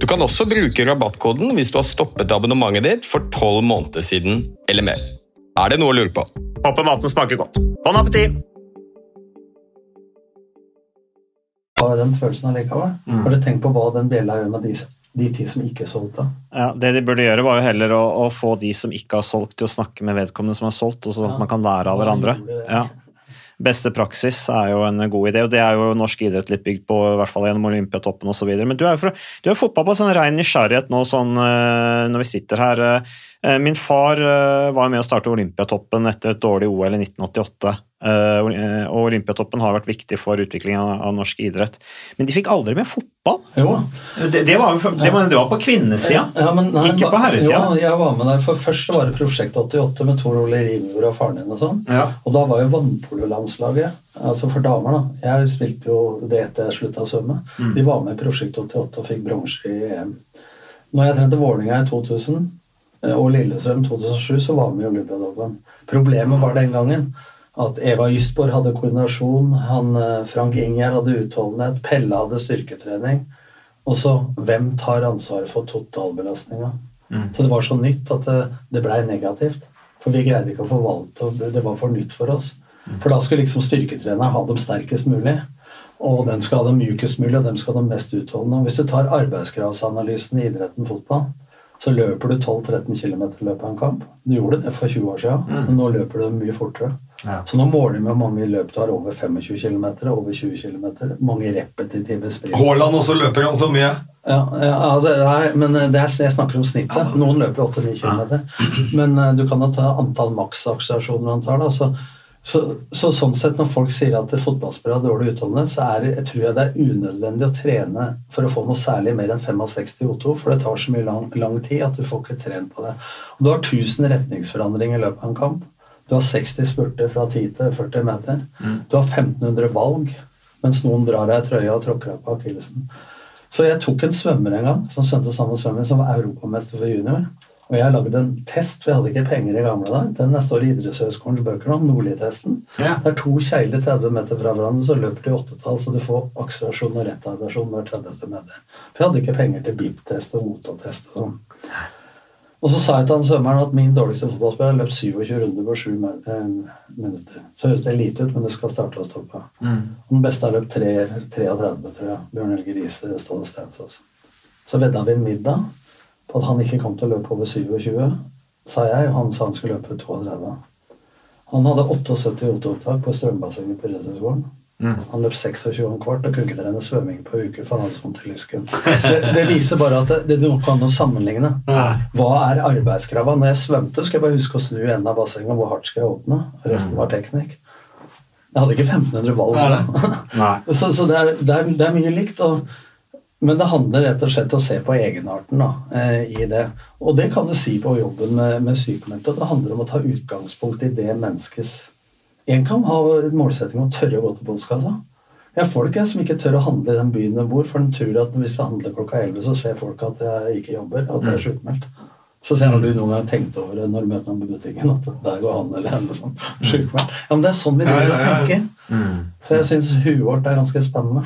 [SPEAKER 4] Du kan også bruke rabattkoden hvis du har stoppet abonnementet ditt for tolv måneder siden eller mer. Er det noe å lure på?
[SPEAKER 1] Håper maten smaker godt. Bon appétit!
[SPEAKER 2] Har den følelsen allikevel.
[SPEAKER 1] Mm.
[SPEAKER 2] Har du tenkt på hva den bjella gjør med de, de ti som ikke solgte?
[SPEAKER 1] Ja, Det de burde gjøre, var jo heller å, å få de som ikke har solgt, til å snakke med vedkommende som har solgt, og så at man kan lære av hverandre. Ja. Beste praksis er jo en god idé, og det er jo norsk idrett litt bygd på, i hvert fall gjennom Olympiatoppen osv. Men du er jo fra- du er fotball på sånn ren nysgjerrighet nå, sånn eh, når vi sitter her. Eh, Min far eh, var med å starte Olympiatoppen etter et dårlig OL i 1988. eh, Og Olympiatoppen har vært viktig for utviklingen av norsk idrett. Men de fikk aldri med fotball. Det, det, var, det, var, det var på kvinnesida,
[SPEAKER 2] Ja, nei,
[SPEAKER 1] ikke på herresida.
[SPEAKER 2] Jo, jeg var med der. For først var det Prosjekt 88 med Tor Ole rimor og faren din og sånn.
[SPEAKER 1] Ja.
[SPEAKER 2] Og da var jo vannpololandslaget, altså for damer, da Jeg spilte jo det etter jeg slutta å svømme.
[SPEAKER 1] Mm.
[SPEAKER 2] De var med i Prosjekt 88 og fikk bronse i EM. Når jeg trente Vålerenga i 2000 eh, og Lillestrøm 2007, så var vi i Olympiatoppen. Problemet var den gangen at Eva Ystborg hadde koordinasjon, han, eh, Frank Ingjerd hadde utholdenhet, Pelle hadde styrketrening. Og så hvem tar ansvaret for totalbelastninga?
[SPEAKER 1] Mm.
[SPEAKER 2] Så det var så nytt at det, det blei negativt. For vi greide ikke å forvalte, og det var for nytt for oss. For da skulle liksom styrketreneren ha dem sterkest mulig. Og den skal ha dem mjukest mulig, og dem skal ha dem mest utholdende. Og hvis du tar arbeidskravsanalysen i idretten fotball, så løper du 12-13 km i løpet av en kamp. Du gjorde det for 20 år siden,
[SPEAKER 1] Mm.
[SPEAKER 2] men nå løper du mye fortere.
[SPEAKER 1] Ja.
[SPEAKER 2] Så nå måler vi hvor mange løp du har over 25 km, over 20 km, mange repetitive sprint.
[SPEAKER 3] Haaland også løper så mye.
[SPEAKER 2] Ja, ja altså, nei, men det er, jeg snakker om snittet. Noen løper 8-9 km. Men uh, du kan jo ta antall maksakselerasjoner han tar. Da. Så, så, så sånn sett, når folk sier at fotballspillere har dårlig utholdenhet, så er det, jeg tror jeg det er unødvendig å trene for å få noe særlig mer enn 65 O2, for det tar så mye lang, lang tid at du får ikke trent på det. Og du har 1000 retningsforandringer i løpet av en kamp. Du har 60 spurter fra 10 til 40 meter. Du har 1500 valg, mens noen drar deg i trøya og tråkker deg på akillesen. Så jeg tok en svømmer en gang som svømte samme svømmer som var europamester for junior. Og jeg lagde en test, for jeg hadde ikke penger i gamle dager. Den står i Idrettshøgskolens bøker om Nordli-testen.
[SPEAKER 1] Ja.
[SPEAKER 2] Det er to kjegler 30 meter fra hverandre, så løper de åttetall, så du får akselerasjon og retardasjon hver 30. meter. For jeg hadde ikke penger til BIP-test og OTA-test og sånn. Og så sa jeg til han svømmeren at min dårligste fotballspiller løpt 27 runder på 7 minutter. Så høres det lite ut, men du skal starte og stoppe. Og den beste har løpt 3, 33, tror jeg. Bjørn Helge Riise, Ståle Stensås. Så vedda vi en middag på at han ikke kom til å løpe over 27, sa jeg. Han sa han skulle løpe 32. Han hadde 78 oteopptak på strømbassenget på Idrettshøgskolen. Han løp 26 om kvart og kunne ikke trene svømming på uker uke. for han hadde så lysken. Det, det viser bare at det, det er noe an å sammenligne. Hva er arbeidskravene? Når jeg svømte, skal jeg bare huske å snu enden av bassenget. Hvor hardt skal jeg åpne? Resten var teknikk. Jeg hadde ikke 1500 valg. Nei, [LAUGHS]
[SPEAKER 1] Nei.
[SPEAKER 2] Så, så det, er, det, er, det er mye likt. Og, men det handler rett og slett om å se på egenarten da, eh, i det. Og det kan du si på jobben med, med sykemeldte. Det handler om å ta utgangspunkt i det menneskets En kan ha målsetting om å tørre å gå til postkassa. Jeg har folk jeg, som ikke tør å handle i den byen de bor, for de tror at hvis jeg handler klokka 11, så ser folk at jeg ikke jobber, at jeg er sjukmeldt. Så ser jeg, når du noen gang tenkt over det når du møter noen på butikken, at der går han eller henne sånn, sjukmeldt? Ja, men det er sånn vi driver og tenker. Så jeg syns huet vårt er ganske spennende.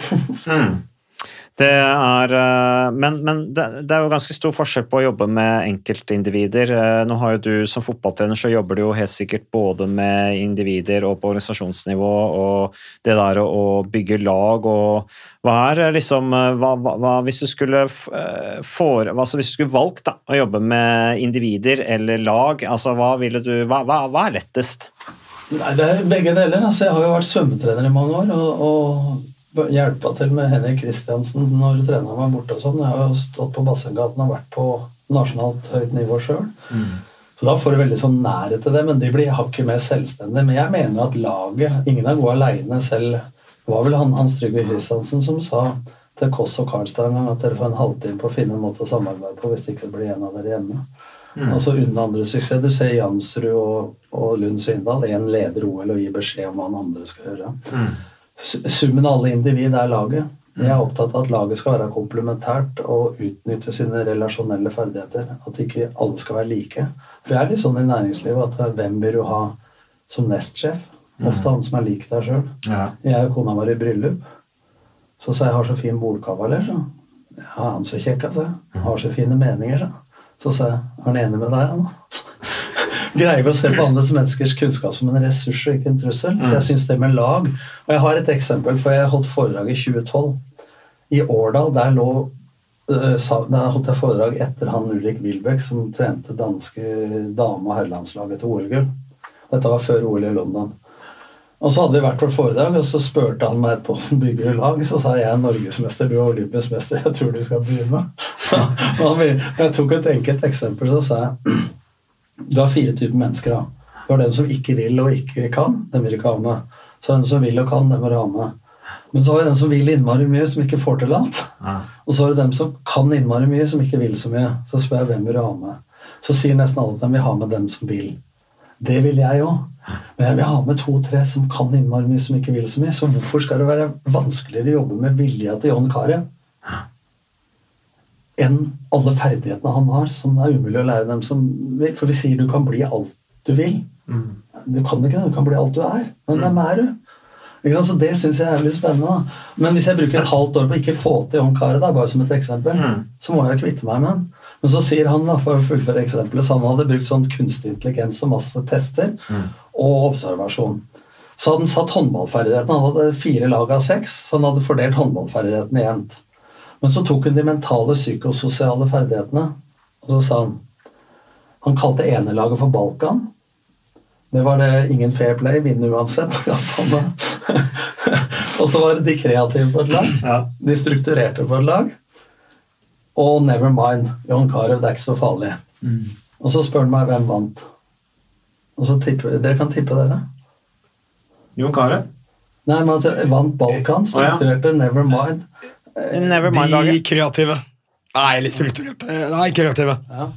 [SPEAKER 1] Det er, eh, men men det, det er jo ganske stor forskjell på å jobbe med enkeltindivider. Eh, Nå har jo du Som fotballtrener så jobber du jo helt sikkert både med individer og på organisasjonsnivå, og det der å, bygge lag og Hva er eh, liksom hva, hva, Hvis du skulle for, altså hvis du skulle valgt da, å jobbe med individer eller lag, altså hva du hva, hva er lettest?
[SPEAKER 2] Nei, det er begge deler. Altså, jeg har jo vært svømmetrener i mange år. og, og hjelpa til med Henrik Kristiansen når treneren var borte og sånn. Jeg har jo stått på Bassenggaten og vært på nasjonalt høyt nivå sjøl. Så da får du veldig sånn nærhet til det, men de blir hakket mer selvstendige. Men jeg mener at laget Ingen er gode aleine selv. Det var vel han, Hans Trygve Kristiansen som sa til Koss og Karlstad en gang at dere får en halvtime på å finne en måte å samarbeide på hvis det ikke blir en av dere hjemme. Altså Uten andre suksess. Du ser Jansrud og, og Lund Svindal. Én leder OL og gir beskjed om hva han andre skal gjøre. S- Summen av alle individ er laget. Jeg er opptatt av at laget skal være komplementært og utnytte sine relasjonelle ferdigheter. At ikke alle skal være like. For jeg er litt sånn i næringslivet at eh, hvem vil du ha som nestsjef? Ofte han som er lik deg sjøl.
[SPEAKER 1] Ja.
[SPEAKER 2] Jeg og kona var i bryllup. Så sa jeg har så fin bordkavaler, så. Ja, han så kjekk, altså. Har så fine meninger, så. Så sa jeg er han enig med deg, han? Greier vi å se på andres menneskers kunnskap som en ressurs og ikke en trussel? Så jeg syns det med lag Og jeg har et eksempel, for jeg holdt foredrag i 2012. I Årdal, der lå øh, Der holdt jeg foredrag etter han Ulrik Wilbeck, som trente danske dame- og herrelandslaget til OL-gull. Dette var før OL i London. Og så hadde vi vært vårt foredrag, og så spurte han meg etterpå hvordan bygger du lag. Så sa jeg jeg er norgesmester, du er olympisk mester, jeg tror du skal begynne. [LAUGHS] Men jeg tok et enkelt eksempel, så sa jeg du har fire typer mennesker. da. Du har dem som ikke vil og ikke kan. Dem vil ikke ha med. Så dem som vil og kan. Dem vil du ha med. Men så har vi dem som vil innmari mye, som ikke får til alt. Og så har du dem som kan innmari mye, som ikke vil så mye. Så spør jeg hvem vil du ha med. Så sier nesten alle at de vil ha med dem som vil. Det vil jeg òg. Men jeg vil ha med to-tre som kan innmari mye, som ikke vil så mye. Så hvorfor skal det være vanskeligere å jobbe med vilja til John Carew enn alle ferdighetene han har, som det er umulig å lære dem som vil? For vi sier du kan bli alt du vil. Du kan ikke det, du kan bli alt du er. Men hvem er du? Så det syns jeg er litt spennende. da. Men hvis jeg bruker et halvt år på ikke få til Jon Carew, bare som et eksempel, så må jeg kvitte meg med han. Men så sier han, da, for å fullføre eksempelet, så han hadde brukt sånn kunstig intelligens og masse tester og observasjon. Så hadde han satt håndballferdighetene. Han hadde fire lag av seks, så han hadde fordelt håndballferdighetene jevnt. Men så tok hun de mentale, psykososiale ferdighetene, og så sa han Han kalte enelaget for Balkan. Det var det ingen fair play, vinne uansett. [LAUGHS] [LAUGHS] og så var det de kreative på et lag. De strukturerte på et lag. Og never mind, John Carew, det er ikke så farlig. Og så spør han meg hvem vant. Og så tipper, Dere kan tippe, dere.
[SPEAKER 1] John Carew?
[SPEAKER 2] Nei, men altså, Vant Balkan, strukturerte never mind.
[SPEAKER 1] Never
[SPEAKER 3] De kreative. Nei, litt strukturerte. Nei, kreative.
[SPEAKER 2] Ja.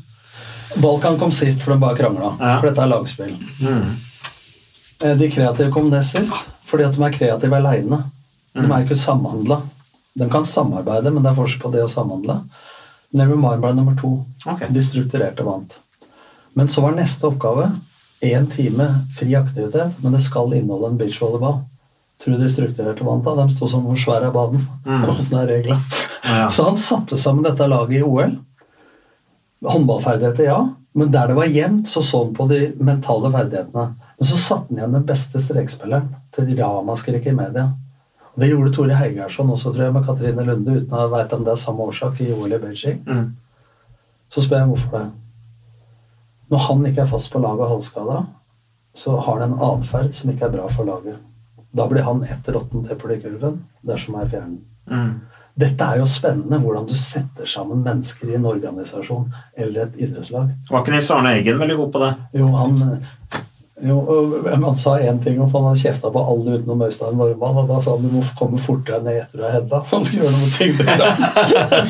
[SPEAKER 2] Balkan kom sist, for de bare krangla. For dette er lagspill. Mm. De kreative kom nest sist, fordi at de er kreative aleine. De er ikke samhandla. De kan samarbeide, men det er forskjell på det å samhandle. Nevermind ble nummer to. De strukturerte vant. Men så var neste oppgave én time fri aktivitet, men det skal inneholde en beachvolleyball. Tror de strukturerte vant da? De sto som hvor svære er banen.
[SPEAKER 1] Mm.
[SPEAKER 2] Åssen er reglene?
[SPEAKER 1] Ja.
[SPEAKER 2] Så han satte sammen dette laget i OL. Håndballferdigheter, ja. Men der det var jevnt, så så han på de mentale ferdighetene. Men så satte han igjen den beste strekspilleren til ramaskrik i media. Og Det gjorde Tore Heigarsson også, tror jeg, med Katrine Lunde, uten å vite om det er samme årsak i OL i Beijing.
[SPEAKER 1] Mm.
[SPEAKER 2] Så spør jeg hvorfor det. Når han ikke er fast på laget og halvskada, så har han en atferd som ikke er bra for laget. Da blir han ett råttent eple i kurven dersom jeg fjerner den.
[SPEAKER 1] Mm.
[SPEAKER 2] Dette er jo spennende, hvordan du setter sammen mennesker i en organisasjon eller et idrettslag.
[SPEAKER 1] Var ikke Nils Arne Eggen veldig god på det?
[SPEAKER 2] Jo, han, jo, han sa én ting om for han hadde kjefta på alle utenom Øystein Vormann, og da sa han du må komme fortere ned etter du har hedda, så han skulle gjøre noe tyngdekraft.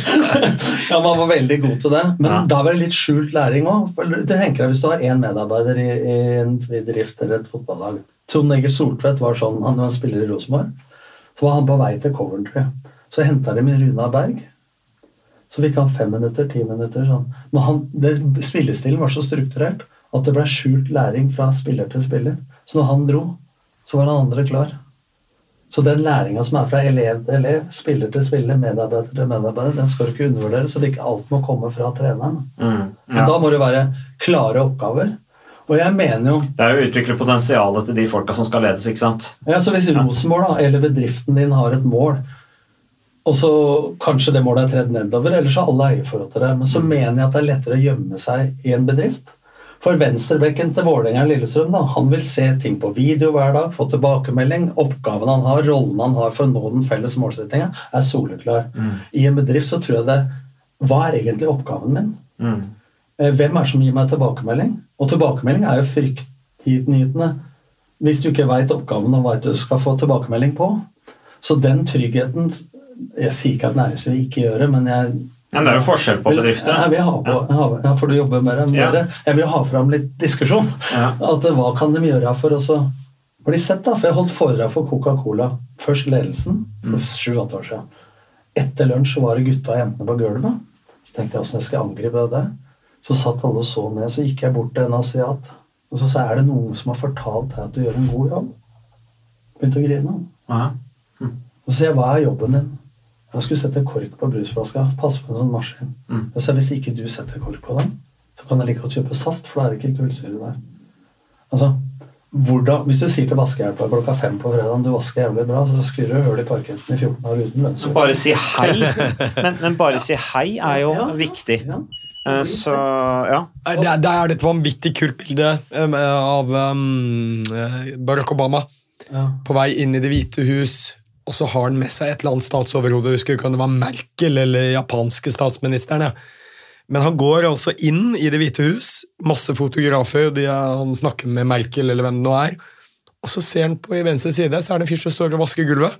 [SPEAKER 2] [LAUGHS] ja, man var veldig god til det. Men
[SPEAKER 1] Ja.
[SPEAKER 2] da var det litt skjult læring òg. Hvis du har én medarbeider i, i en bedrift eller et fotballag. Trond Egil Soltvedt var sånn, han var spiller i Rosenborg. Så var han på vei til Coventry. Så henta de med Runa Berg. Så fikk han fem minutter, ti minutter. sånn. Men han, det, spillestilen var så strukturert at det ble skjult læring fra spiller til spiller. Så når han dro, så var han andre klar. Så den læringa som er fra elev til elev, spiller til spiller, medarbeider til medarbeider, den skal du ikke undervurdere, så det ikke alt må komme fra treneren.
[SPEAKER 1] Mm.
[SPEAKER 2] Men da må det være klare oppgaver. Og jeg mener jo
[SPEAKER 1] Det er å utvikle potensialet til de folka som skal ledes, ikke sant?
[SPEAKER 2] ja, så Hvis Rosenborg eller bedriften din har et mål, og så kanskje det målet er tredd nedover, eller så har alle eierforhold til det, men så mener jeg at det er lettere å gjemme seg i en bedrift. For venstrebekken til Vålerenga Lillestrøm da, han vil se ting på video hver dag, få tilbakemelding. Oppgaven han har, rollen han har for å nå den felles målsettinga, er soleklar. I en bedrift så tror jeg det Hva er egentlig oppgaven min?
[SPEAKER 1] Mm.
[SPEAKER 2] Eh, Hvem er det som gir meg tilbakemelding? Og tilbakemelding er jo fryktnytende. hvis du ikke veit oppgaven og veit du skal få tilbakemelding på. Så den tryggheten Jeg sier ikke at næringslivet ikke gjør det, men jeg
[SPEAKER 1] Men det er jo forskjell på bedrifter.
[SPEAKER 2] Jeg vil ha på, ja. ja, for du jobber med det. med
[SPEAKER 1] Ja.
[SPEAKER 2] Jeg vil ha fram litt diskusjon.
[SPEAKER 1] Ja.
[SPEAKER 2] At eh, Hva kan de gjøre for å bli sett? da? For Jeg holdt foredrag for Coca-Cola. Først ledelsen
[SPEAKER 1] Mm.
[SPEAKER 2] for sju-åtte år siden. Etter lunsj var det gutta og jentene på gulvet. Så tenkte jeg åssen jeg skal angripe det. Så satt alle og så ned. Så gikk jeg bort til en asiat. Og så sa jeg er det noen som har fortalt deg at du gjør en god jobb. Begynte å grine.
[SPEAKER 1] Ja.
[SPEAKER 2] Og så sier jeg hva er jobben din? Jeg skulle sette kork på brusflaska. Passe på en sånn maskin.
[SPEAKER 1] Mm.
[SPEAKER 2] Jeg sa hvis ikke du setter kork på den, så kan jeg like godt kjøpe saft, for da er det ikke kullsyre der. Altså, hvordan, Hvis du sier til vaskehjelpa klokka fem på fredag du vasker jævlig bra, så skrur du hull i parketten i 14 år uten lønnsøkning.
[SPEAKER 1] Bare si hei. [LAUGHS] Men, men bare si hei er jo viktig. Eh, Så ja.
[SPEAKER 3] Det er, det er et vanvittig kult bilde um, av um, eh, Barack Obama
[SPEAKER 2] Ja.
[SPEAKER 3] på vei inn i Det hvite hus, og så har han med seg et eller annet statsoverhode. Husker ikke om det var Merkel eller japanske statsministeren. Ja. Men han går altså inn i Det hvite hus, masse fotografer, de er, han snakker med Merkel eller hvem det nå er, og så ser han på i venstre side, så er det en fyr som står og vasker gulvet.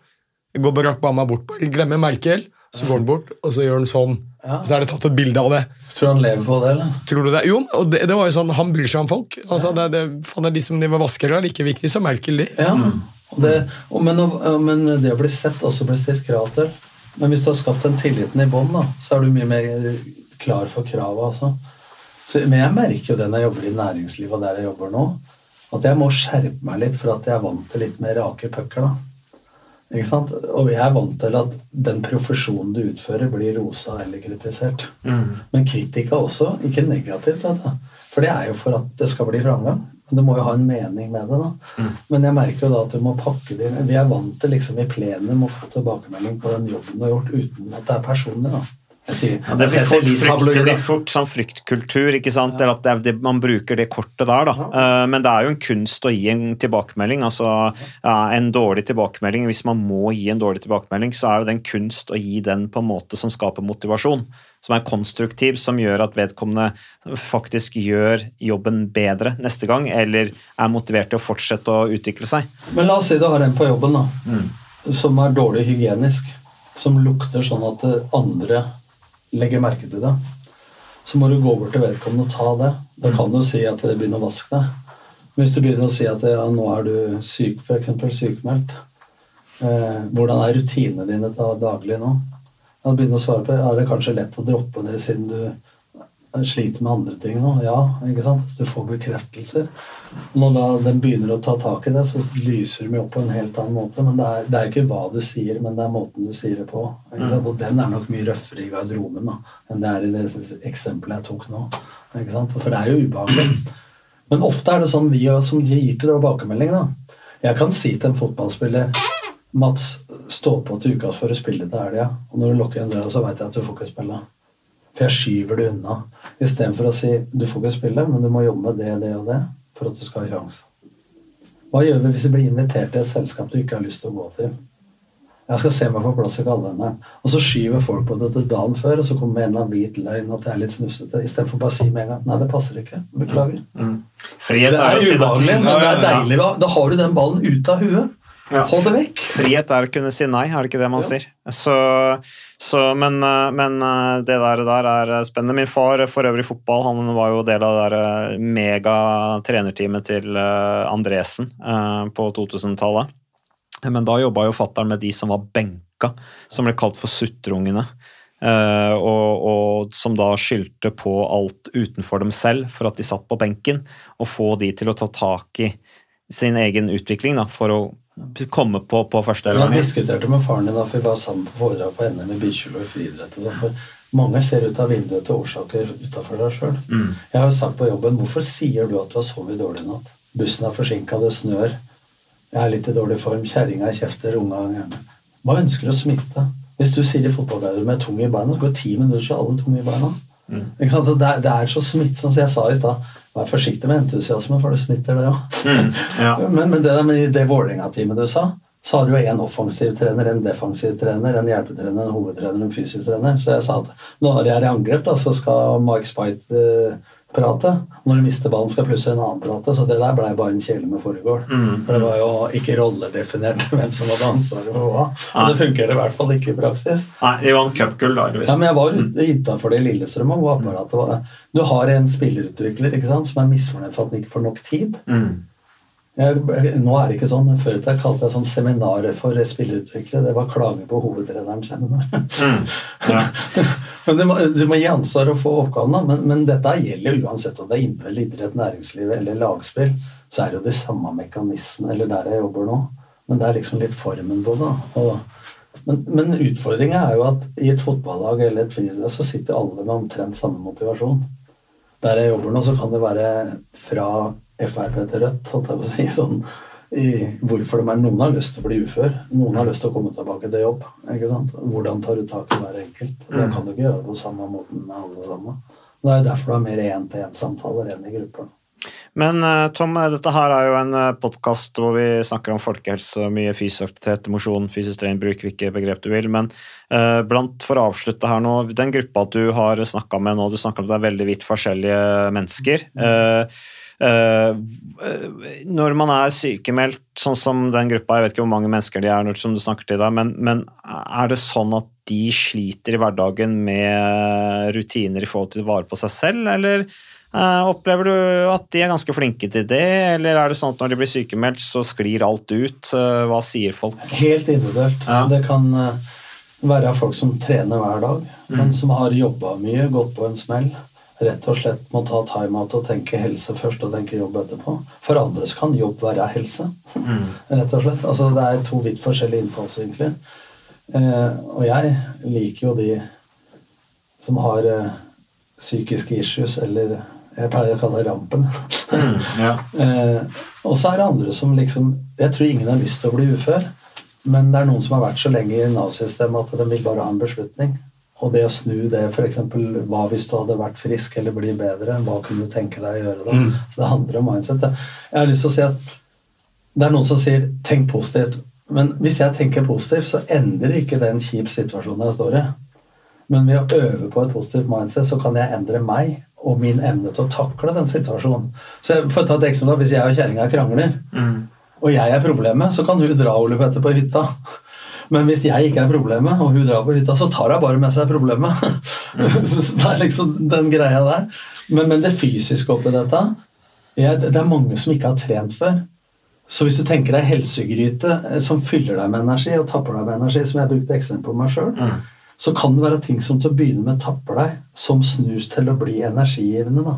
[SPEAKER 3] Går Barack Obama bort, bare glemmer Merkel, så går han bort, og så gjør han sånn.
[SPEAKER 2] Ja.
[SPEAKER 3] Så er det tatt et bilde av det.
[SPEAKER 2] Tror du han lever på det, eller?
[SPEAKER 3] Tror du det? Jo, og det, det var jo sånn, han bryr seg om folk. Altså, det, det, faen, det er De som driver vaskere, er like viktig som Merkel, de.
[SPEAKER 2] Ja. Og det, men, men det å bli sett også blir stilt krav til. Men hvis du har skapt den tilliten i bånn, så er du mye mer klar for kravet. Altså. Så, men jeg merker jo det når jeg jobber i næringslivet og der jeg jobber nå, at jeg må skjerpe meg litt for at jeg er vant til litt mer rake pucker. Og jeg er vant til at den profesjonen du utfører, blir rosa eller kritisert. Men kritikk er også ikke negativt. For det er jo for at det skal bli framgang. Men du må jo ha en mening med det. da. Men jeg merker jo da at du må pakke det inn. Vi er vant til liksom i plenum å få tilbakemelding på den jobben du har gjort, uten at det er personlig. da.
[SPEAKER 1] Ja, det, blir fort, frykt, det blir fort sånn fryktkultur, ikke sant? Eller at det, man bruker det kortet der, da. Eh, men det er jo en kunst å gi en tilbakemelding. altså ja, En dårlig tilbakemelding, hvis man må gi en dårlig tilbakemelding, så er jo det en kunst å gi den på en måte som skaper motivasjon. Som er konstruktiv, som gjør at vedkommende faktisk gjør jobben bedre neste gang, eller er motivert til å fortsette å utvikle seg.
[SPEAKER 2] Men la oss si du har en på jobben da, som er dårlig hygienisk, som lukter sånn at andre legger merke til det. Så må du gå bort til vedkommende og ta det. Da kan du si at det begynner å vaske deg. Men hvis du begynner å si at ja, nå er du syk, f.eks. sykemeldt, eh, hvordan er rutinene dine da- daglig nå? Da begynner å svare på, Er det kanskje lett å droppe det siden du sliter med andre ting nå? Ja, ikke sant? Du får bekreftelser. Når da den begynner å ta tak i det, så lyser de opp på en helt annen måte. Men det er, det er ikke hva du sier, men det er måten du sier det på. Sant? Og den er nok mye røffere i garderoben da, enn det er i det eksempelet jeg tok nå. For det er jo ubehagelig. Men ofte er det sånn vi som gir til tilbakemelding. da. Jeg kan si til en fotballspiller Mats, stå på til uka for å spille til helga. Og når du lukker igjen døra, så veit jeg at du får ikke spille. For jeg skyver det unna. Istedenfor å si du får ikke spille, men du må jobbe med det, det og det for at du skal ha sjanse. Hva gjør vi hvis vi blir invitert til et selskap du ikke har lyst til å gå til? Jeg skal se meg på plass i kalenderen. Og så skyver folk på det til dagen før, og så kommer en eller annen hvit løgn at det er litt snufsete. Istedenfor bare å si med en gang nei, det passer ikke. Beklager.
[SPEAKER 1] Frihet
[SPEAKER 2] Det
[SPEAKER 1] er,
[SPEAKER 2] er ubehagelig, men det er deilig. Da- har du den ballen ute av huet.
[SPEAKER 1] Ja.
[SPEAKER 2] Hold det vekk.
[SPEAKER 1] Frihet er å kunne si nei, er det ikke det man sier? Så, så, men, eh, men eh, det der, der er spennende. Min far, for øvrig fotball, han var jo del av det der eh, til eh, Andresen på 2000-tallet. Men da jobba jo fattern med de som var benka, som ble kalt for suttrungene. Uh, og, og som da skyldte på alt utenfor dem selv for at de satt på benken, og få de til å ta tak i sin egen utvikling da, for å komme på, på første
[SPEAKER 2] Jeg diskuterte med faren din da vi var sammen på foredrag på NM i bilkjøl og friidrett. sånn, Mange ser ut av vinduet til årsaker utafor deg sjøl.
[SPEAKER 1] Mm.
[SPEAKER 2] Jeg har jo sagt på jobben hvorfor sier du at du har sovet dårlig i natt? Bussen er forsinka, det snør. Jeg er litt i dårlig form. Kjerringa kjefter, unga gjerne. Hva ønsker du å smitte? Hvis du sier i fotballgarderoben med tung i beina, så går ti minutter så alle tunge i beina.
[SPEAKER 1] Mm.
[SPEAKER 2] Det, er, det er så smittsomt, som jeg sa i stad. Vær forsiktig med entusiasme, for det smitter, det òg.
[SPEAKER 1] Mm, ja. [LAUGHS]
[SPEAKER 2] Men, men det der med det Vålerenga-teamet du sa, så har du jo en offensiv trener, en defensiv trener, en hjelpetrener, en hovedtrener, en fysisk trener. Så jeg sa at når jeg er i angrep, da, så skal Mike Spite eh, prate. Når du mister ballen, skal plutselig en annen prate. Så det der blei bare en kjele med foregård.
[SPEAKER 1] Mm.
[SPEAKER 2] For det var jo ikke rolledefinert [LAUGHS] hvem som hadde ansvaret for hva. Men det funker i hvert fall ikke i praksis.
[SPEAKER 1] Nei, de vant cupgull, da.
[SPEAKER 2] Ja, men jeg var ute utafor det i Lillestrøm det var Du har en spillerutvikler ikke sant, som er misfornøyd for at han ikke får nok tid.
[SPEAKER 1] Mm.
[SPEAKER 2] Jeg, nå er det ikke sånn, men Før i tida kalte jeg sånn seminaret for spillerutviklere. Det var klage på hovedtrenerens [LAUGHS] seminar.
[SPEAKER 1] Mm. Ja. [LAUGHS]
[SPEAKER 2] men du må, du må gi ansvar og få oppgaven, da. Men, men dette gjelder jo uansett om det er innenfor idrett, næringsliv eller lagspill. Så er det jo de samme mekanismene, eller der jeg jobber nå. Men det er liksom litt formen på det. Og, men, men utfordringa er jo at i et fotballag eller et friidrett så sitter alle med omtrent samme motivasjon. Der jeg jobber nå, så kan det være fra Frp til Rødt, holdt jeg på å si. sånn i hvorfor de er, Noen har lyst til å bli ufør, noen har lyst til å komme tilbake til jobb. ikke sant? Hvordan tar du tak i hver enkelt? Det kan du ikke gjøre på samme måten med alle sammen. Det er derfor du har mer én-til-én-samtaler enn i grupper.
[SPEAKER 1] Men eh, Tom, eh, dette her er jo en podkast hvor vi snakker om folkehelse, mye fysisk aktivitet, mosjon, fysisk trening, bruk hvilke begrep du vil. Men eh, blant, for å avslutte her nå, den gruppa du har snakka med nå, du snakker om at det er veldig vidt forskjellige mennesker. Mm. eh, når man er sykemeldt, sånn som den gruppa, jeg vet ikke hvor mange mennesker de er, når- som du snakker til deg, men, men er det sånn at de sliter i hverdagen med rutiner i forhold til å vare på seg selv, eller Uh, opplever du at de er ganske flinke til det, eller er det sånn at når de blir sykemeldt, så sklir alt ut? Uh, hva sier folk?
[SPEAKER 2] Helt individuelt. Det kan eh, være folk som trener hver dag, men som har jobba mye, gått på en smell. Rett og slett må ta time-out og tenke helse først og tenke jobb etterpå. For andre kan jobb være helse. rett og slett. Altså, det er to vidt forskjellige innfallsvinkler. Eh, og jeg liker jo de som har eh, psykiske issues, eller jeg pleier å kalle det rampen.
[SPEAKER 1] ja. [LAUGHS]
[SPEAKER 2] eh, og så er det andre som liksom Jeg tror ingen har lyst til å bli ufør, men det er noen som har vært så lenge i Nav-systemet at de vil bare ha en beslutning. Og det å snu det, f.eks. Hva hvis du hadde vært frisk eller blir bedre? Hva kunne du tenke deg å gjøre da?
[SPEAKER 3] Mm.
[SPEAKER 2] Så det handler om mindset. Jeg har lyst til å si at det er noen som sier 'tenk positivt'. Men hvis jeg tenker positivt, så endrer ikke det en kjip situasjon jeg står i. Men ved å øve på et positivt mindset, så kan jeg endre meg og min evne til å takle den situasjonen. Så jeg, får ta et eksempel, Hvis jeg og kjerringa krangler, og jeg er problemet, så kan hun dra Ole Petter på hytta. Men hvis jeg ikke er problemet, og hun drar på hytta, så tar hun bare med seg problemet. [LAUGHS] Så det er liksom den greia der. Men, men det fysiske oppi dette jeg, Det er mange som ikke har trent før. Så hvis du tenker deg helsegryte eh, som fyller deg med energi, og tapper deg med energi, som jeg brukte eksempel på meg sjøl, så kan det være ting som til å begynne med tapper deg, som snus til å bli energigivende. da.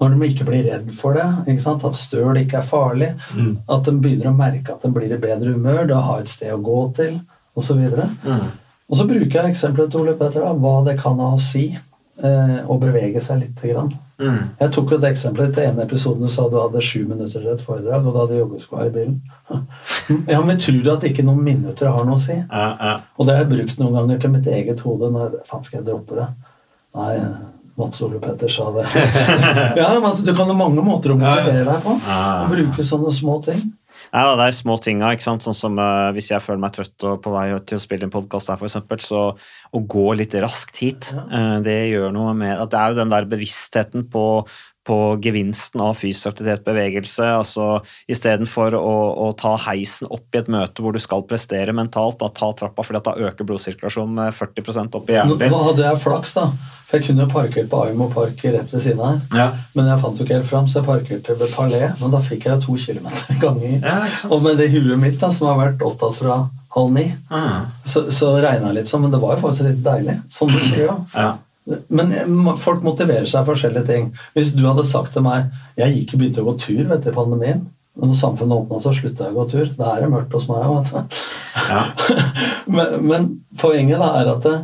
[SPEAKER 2] Når de ikke blir redd for det, at støl ikke er farlig, at de begynner å merke at de blir i bedre humør, da har et sted å gå til, osv. Og så bruker jeg eksempelet til Ole Petter, hva det kan ha å si eh, å bevege seg litt. Grann. Jeg tok jo det eksempelet til en episode du sa du hadde sju minutter til et foredrag, og du hadde joggesko i bilen. [LAUGHS] Ja, men tror du at ikke noen minutter har noe å si?
[SPEAKER 1] Ja, ja.
[SPEAKER 2] Og det har jeg brukt noen ganger til mitt eget hode. Når, faen, skal jeg droppe det? Nei, Mats Ole Petter sa det. [LAUGHS] [LAUGHS] ja, men Du kan ha mange måter å motivere deg på. Å bruke sånne små ting.
[SPEAKER 1] Da, det er små tinga. Sånn som uh, Hvis jeg føler meg trøtt og på vei til å spille en podkast her, eksempel, så å gå litt raskt hit, uh, det gjør noe med at Det er jo den der bevisstheten på, på gevinsten av fysisk aktivitet, og bevegelse. altså Istedenfor å, å ta heisen opp i et møte hvor du skal prestere mentalt, da ta trappa, fordi da øker blodsirkulasjonen med 40% opp i hjernen din.
[SPEAKER 2] nå hadde jeg flaks, da. For jeg kunne parkert på Aimo Park rett ved siden av her.
[SPEAKER 1] Ja.
[SPEAKER 2] Men jeg fant jo ikke helt fram, så jeg parkerte ved Palais. Men da fikk jeg to kilometer [LAUGHS] ganger.
[SPEAKER 1] Ja,
[SPEAKER 2] og med det huet mitt, da, som har vært opptatt fra halv ni,
[SPEAKER 1] Ah.
[SPEAKER 2] så, så regna litt sånn. Men det var jo faktisk litt deilig. Som du sier, ja.
[SPEAKER 1] Ja.
[SPEAKER 2] Men eh, folk motiverer seg av forskjellige ting. Hvis du hadde sagt til meg Jeg gikk og begynte å gå tur vet du, i pandemien. Men når samfunnet åpna, så slutta jeg å gå tur. Da er det mørkt hos meg òg, vet du.
[SPEAKER 1] Ja. [LAUGHS]
[SPEAKER 2] men, men poenget da er at det,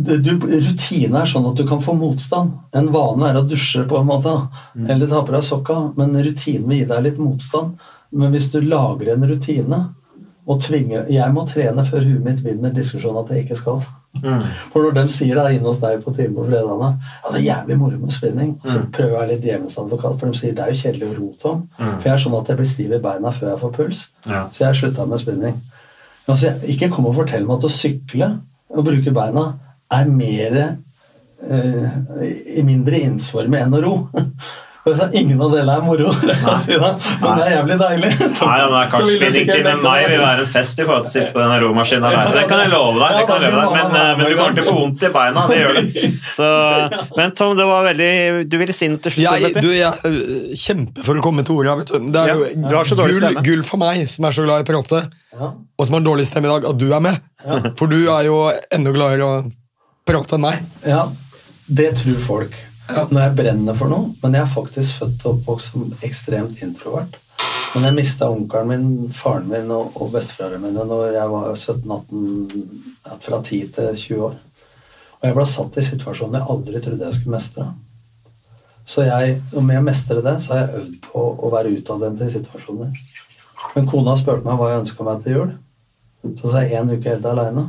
[SPEAKER 2] du, du, rutine er sånn at du kan få motstand. En vane er å dusje, på en måte, eller ta på deg sokka, men rutinen vil gi deg litt motstand. Men hvis du lager en rutine og tvinger Jeg må trene før huet mitt vinner diskusjonen at jeg ikke skal. For når de sier det inne hos deg på time på fredagene Ja, det er jævlig moro med spinning. Og så prøver jeg å være litt djevelsadvokat, for de sier det er jo kjedelig å rote om. For jeg er sånn at jeg blir stiv i beina før jeg får puls.
[SPEAKER 1] Ja.
[SPEAKER 2] Så jeg slutta med spinning. Altså, ikke kom og fortell meg at å sykle og bruke beina er mer eh, i mindre innsform enn å ro. [LAUGHS] Ingen av delene er moro, [LAUGHS] si det. men det er jævlig deilig.
[SPEAKER 1] Nei, det er
[SPEAKER 2] kanskje vil jeg
[SPEAKER 1] kartspinning
[SPEAKER 2] sikkert
[SPEAKER 1] til
[SPEAKER 2] legge
[SPEAKER 1] meg
[SPEAKER 2] det-
[SPEAKER 1] vil være en fest i forhold til å sitte på den romaskinen alene. Det kan jeg love deg. Jeg love deg. Men, eh, men du kommer til å få vondt i beina. Det gjør du. [LAUGHS] Så, men Tom, det var veldig Du ville si noe til slutt?
[SPEAKER 3] Jeg, du, jeg kjemper for å komme til ordet. Vet du. Det er jo
[SPEAKER 1] du har så dårlig
[SPEAKER 3] gull, gull for meg, som er så glad i å prate, og som har dårlig stemme i dag, at du er med. For du er jo enda gladere å prate enn meg.
[SPEAKER 2] Ja, det tror folk. Når jeg brenner for noe. Men jeg er faktisk født og oppvokst som ekstremt introvert. Men jeg mista onkelen min, faren min og, og besteforeldrene mine når jeg var 17-18, fra 10 til 20 år. Og jeg ble satt i situasjoner jeg aldri trodde jeg skulle mestre. Så jeg, om jeg mestrer det, så har jeg øvd på å være utadvendt i situasjoner. Men kona spurte meg hva jeg ønska meg til jul. Så sa jeg én uke helt aleine.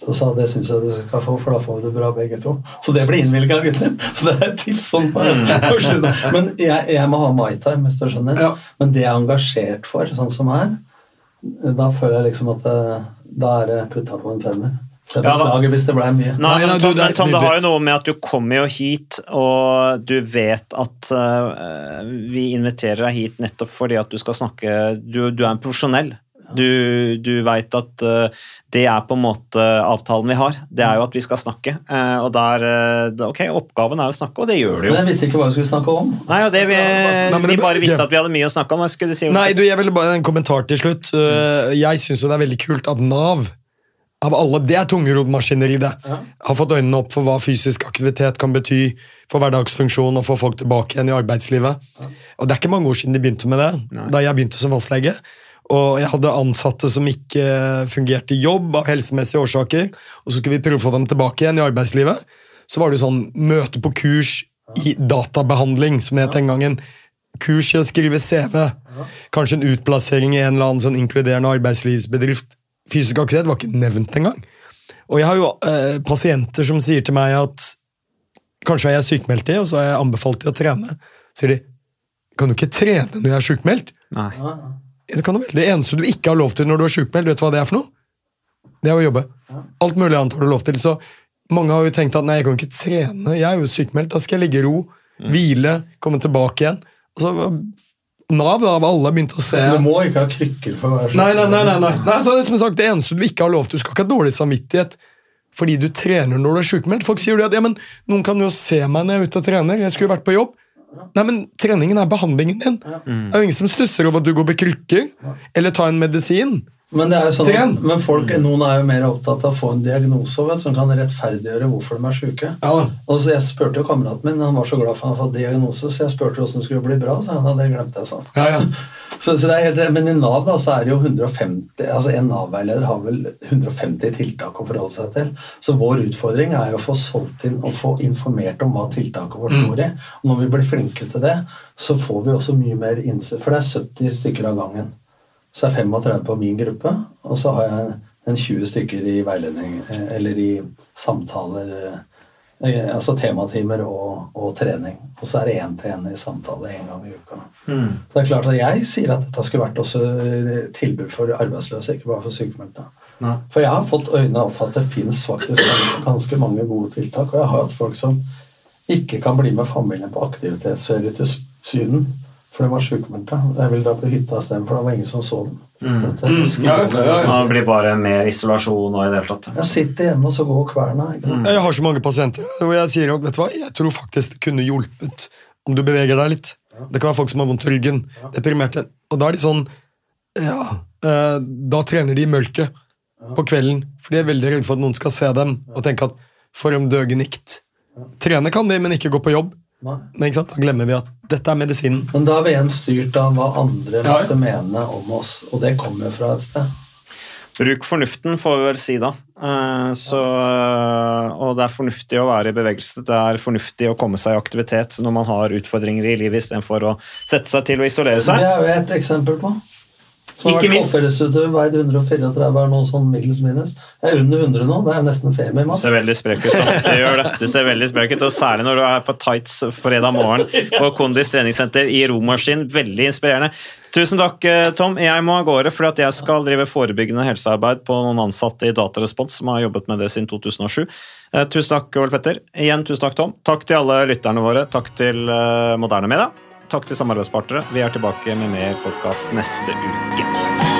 [SPEAKER 2] Så sa det syns jeg du skal få, for da får vi det bra begge to. Så det blir innvilga, gutter. Så det er et tips som å slutte. [LAUGHS] Men jeg, jeg må ha MyTime, hvis du skjønner.
[SPEAKER 3] Ja.
[SPEAKER 2] Men det jeg er engasjert for, sånn som her, da føler jeg liksom at da er det putta på en femmer. Jeg
[SPEAKER 1] Ja, da-
[SPEAKER 2] hvis det ble mye.
[SPEAKER 1] Nei, Tom, Tom, det har jo noe med at du kommer jo hit, og du vet at uh, vi inviterer deg hit nettopp fordi at du skal snakke Du, du er en profesjonell. Du, du veit at uh, det er på en måte avtalen vi har. Det er jo at vi skal snakke. Uh, og der, uh, Ok, oppgaven er å snakke, og det gjør du
[SPEAKER 2] Men
[SPEAKER 1] jo.
[SPEAKER 2] jeg visste ikke hva vi skulle snakke om.
[SPEAKER 1] Nei, og det vi,
[SPEAKER 3] men
[SPEAKER 1] vi bare visste at vi hadde mye å snakke om. Jeg skulle du si?
[SPEAKER 3] Nei, du, jeg vil bare en kommentar til slutt. Uh, Jeg syns jo det er veldig kult at Nav av alle. Det er tungerodd maskineri, det. Har fått øynene opp for hva fysisk aktivitet kan bety for hverdagsfunksjon og få folk tilbake igjen i arbeidslivet. Og Det er ikke mange år siden de begynte med det, da jeg begynte som fastlege. Og jeg hadde ansatte som ikke fungerte i jobb av helsemessige årsaker. Og så skulle vi prøve å få dem tilbake igjen i arbeidslivet. Så var det jo sånn møte på kurs i databehandling, som det het den gangen. Kurs i å skrive CV. Kanskje en utplassering i en eller annen sånn inkluderende arbeidslivsbedrift. Fysisk aktivitet var ikke nevnt engang. Og jeg har jo eh, pasienter som sier til meg at kanskje er jeg sykemeldt i, og så har jeg anbefalt de å trene. Så sier de kan du ikke trene når jeg er sykemeldt?
[SPEAKER 1] Nei.
[SPEAKER 3] Det kan du vel. Det eneste du ikke har lov til når du er sykemeldt, vet du hva det er for noe? Det er å jobbe. Alt mulig annet har du lov til. Så mange har jo tenkt at nei, jeg kan ikke trene, jeg er jo sykemeldt. Da skal jeg ligge i ro, hvile, komme tilbake igjen. Og så Nav da, av alle begynte å se
[SPEAKER 2] Du må ikke ha krykker for å være
[SPEAKER 3] Nei, nei, nei, nei, nei. nei så det, som sagt, det eneste du ikke har lov til Du skal ikke ha dårlig samvittighet fordi du trener når du er sykemeldt. Folk sier jo det at ja, men noen kan jo se meg når jeg er ute og trener. Jeg skulle jo vært på jobb. Nei, men treningen er behandlingen din. Det er jo ingen som stusser over at du går med krykker eller tar en medisin.
[SPEAKER 2] Men, det sånn, men folk, noen er jo mer opptatt av å få en diagnose vet, som kan rettferdiggjøre hvorfor de er syke. Og så Jeg spurte jo kameraten min, han var så glad for han hadde fått diagnose, så jeg spurte hvordan det skulle bli bra. Så han hadde glemt det, sånn. [LAUGHS] Så, så det er helt, rett. Men i Nav da, så er det jo 150 altså En Nav-veileder har vel 150 tiltak å forholde seg til. Så vår utfordring er jo å få solgt inn og få informert om hva tiltaket vårt
[SPEAKER 3] Mm.
[SPEAKER 2] går i. Og når vi blir flinke til det, så får vi også mye mer innsikt. For det er 70 stykker av gangen. Så er 35 på min gruppe, og så har jeg en, en 20 stykker i veiledning, eh, eller i samtaler eh, Altså tematimer og, og trening. Og så er det én-til-én i samtale én gang i uka. så Det er klart at Jeg sier at dette skulle vært også eh, tilbud for arbeidsløse, ikke bare for sykmeldte. For jeg har fått øynene opp for at det fins faktisk ganske mange gode tiltak. Og jeg har hatt folk som ikke kan bli med familien på aktivitetsferie til Syden. For de var sykemeldte. Jeg ville dra på hytta isteden, for det var ingen som så den Dette er skrivende.
[SPEAKER 1] Det blir bare mer isolasjon og i det hele tatt.
[SPEAKER 2] Jeg sitter hjemme og så går kverna. Mm.
[SPEAKER 3] Jeg har så mange pasienter, og jeg sier at vet du hva, jeg tror faktisk det kunne hjulpet om du beveger deg litt. Det kan være folk som har vondt i ryggen, deprimerte. Og da er de sånn Ja, eh, da trener de i mørket på kvelden, for de er veldig redde for at noen skal se dem og tenke at for en døgenikt. Trene kan de, men ikke gå på jobb. Men ikke sant? da glemmer vi at dette er medisinen.
[SPEAKER 2] Men da er vi igjen styrt av hva andre
[SPEAKER 3] Ja.
[SPEAKER 2] måtte mene om oss, og det kommer jo fra et sted.
[SPEAKER 1] Bruk fornuften, får vi vel si da. Eh, Så, eh, og det er fornuftig å være i bevegelse. Det er fornuftig å komme seg i aktivitet når man har utfordringer i livet, istedenfor å sette seg til å isolere seg.
[SPEAKER 2] Det er jo et eksempel på. Som
[SPEAKER 1] Ikke minst.
[SPEAKER 2] toppidrettsutøver, veid 134, er noe sånn middels minus. Det er under 100 nå, det er nesten femi.
[SPEAKER 1] Du ser veldig sprek ut. Det gjør det. Du ser veldig sprek ut, og Særlig når du er på tights fredag morgen på Kondis treningssenter i romaskin. Veldig inspirerende. Tusen takk, eh, Tom. Jeg må av gårde fordi at jeg skal drive forebyggende helsearbeid på noen ansatte i Datarespons som har jobbet med det siden 2007. Eh, Tusen takk, Ole Petter. Igjen tusen takk, Tom. Takk til alle lytterne våre. Takk til eh, Moderne Media. Takk til samarbeidspartnere. Vi er tilbake med mer podkast neste uke.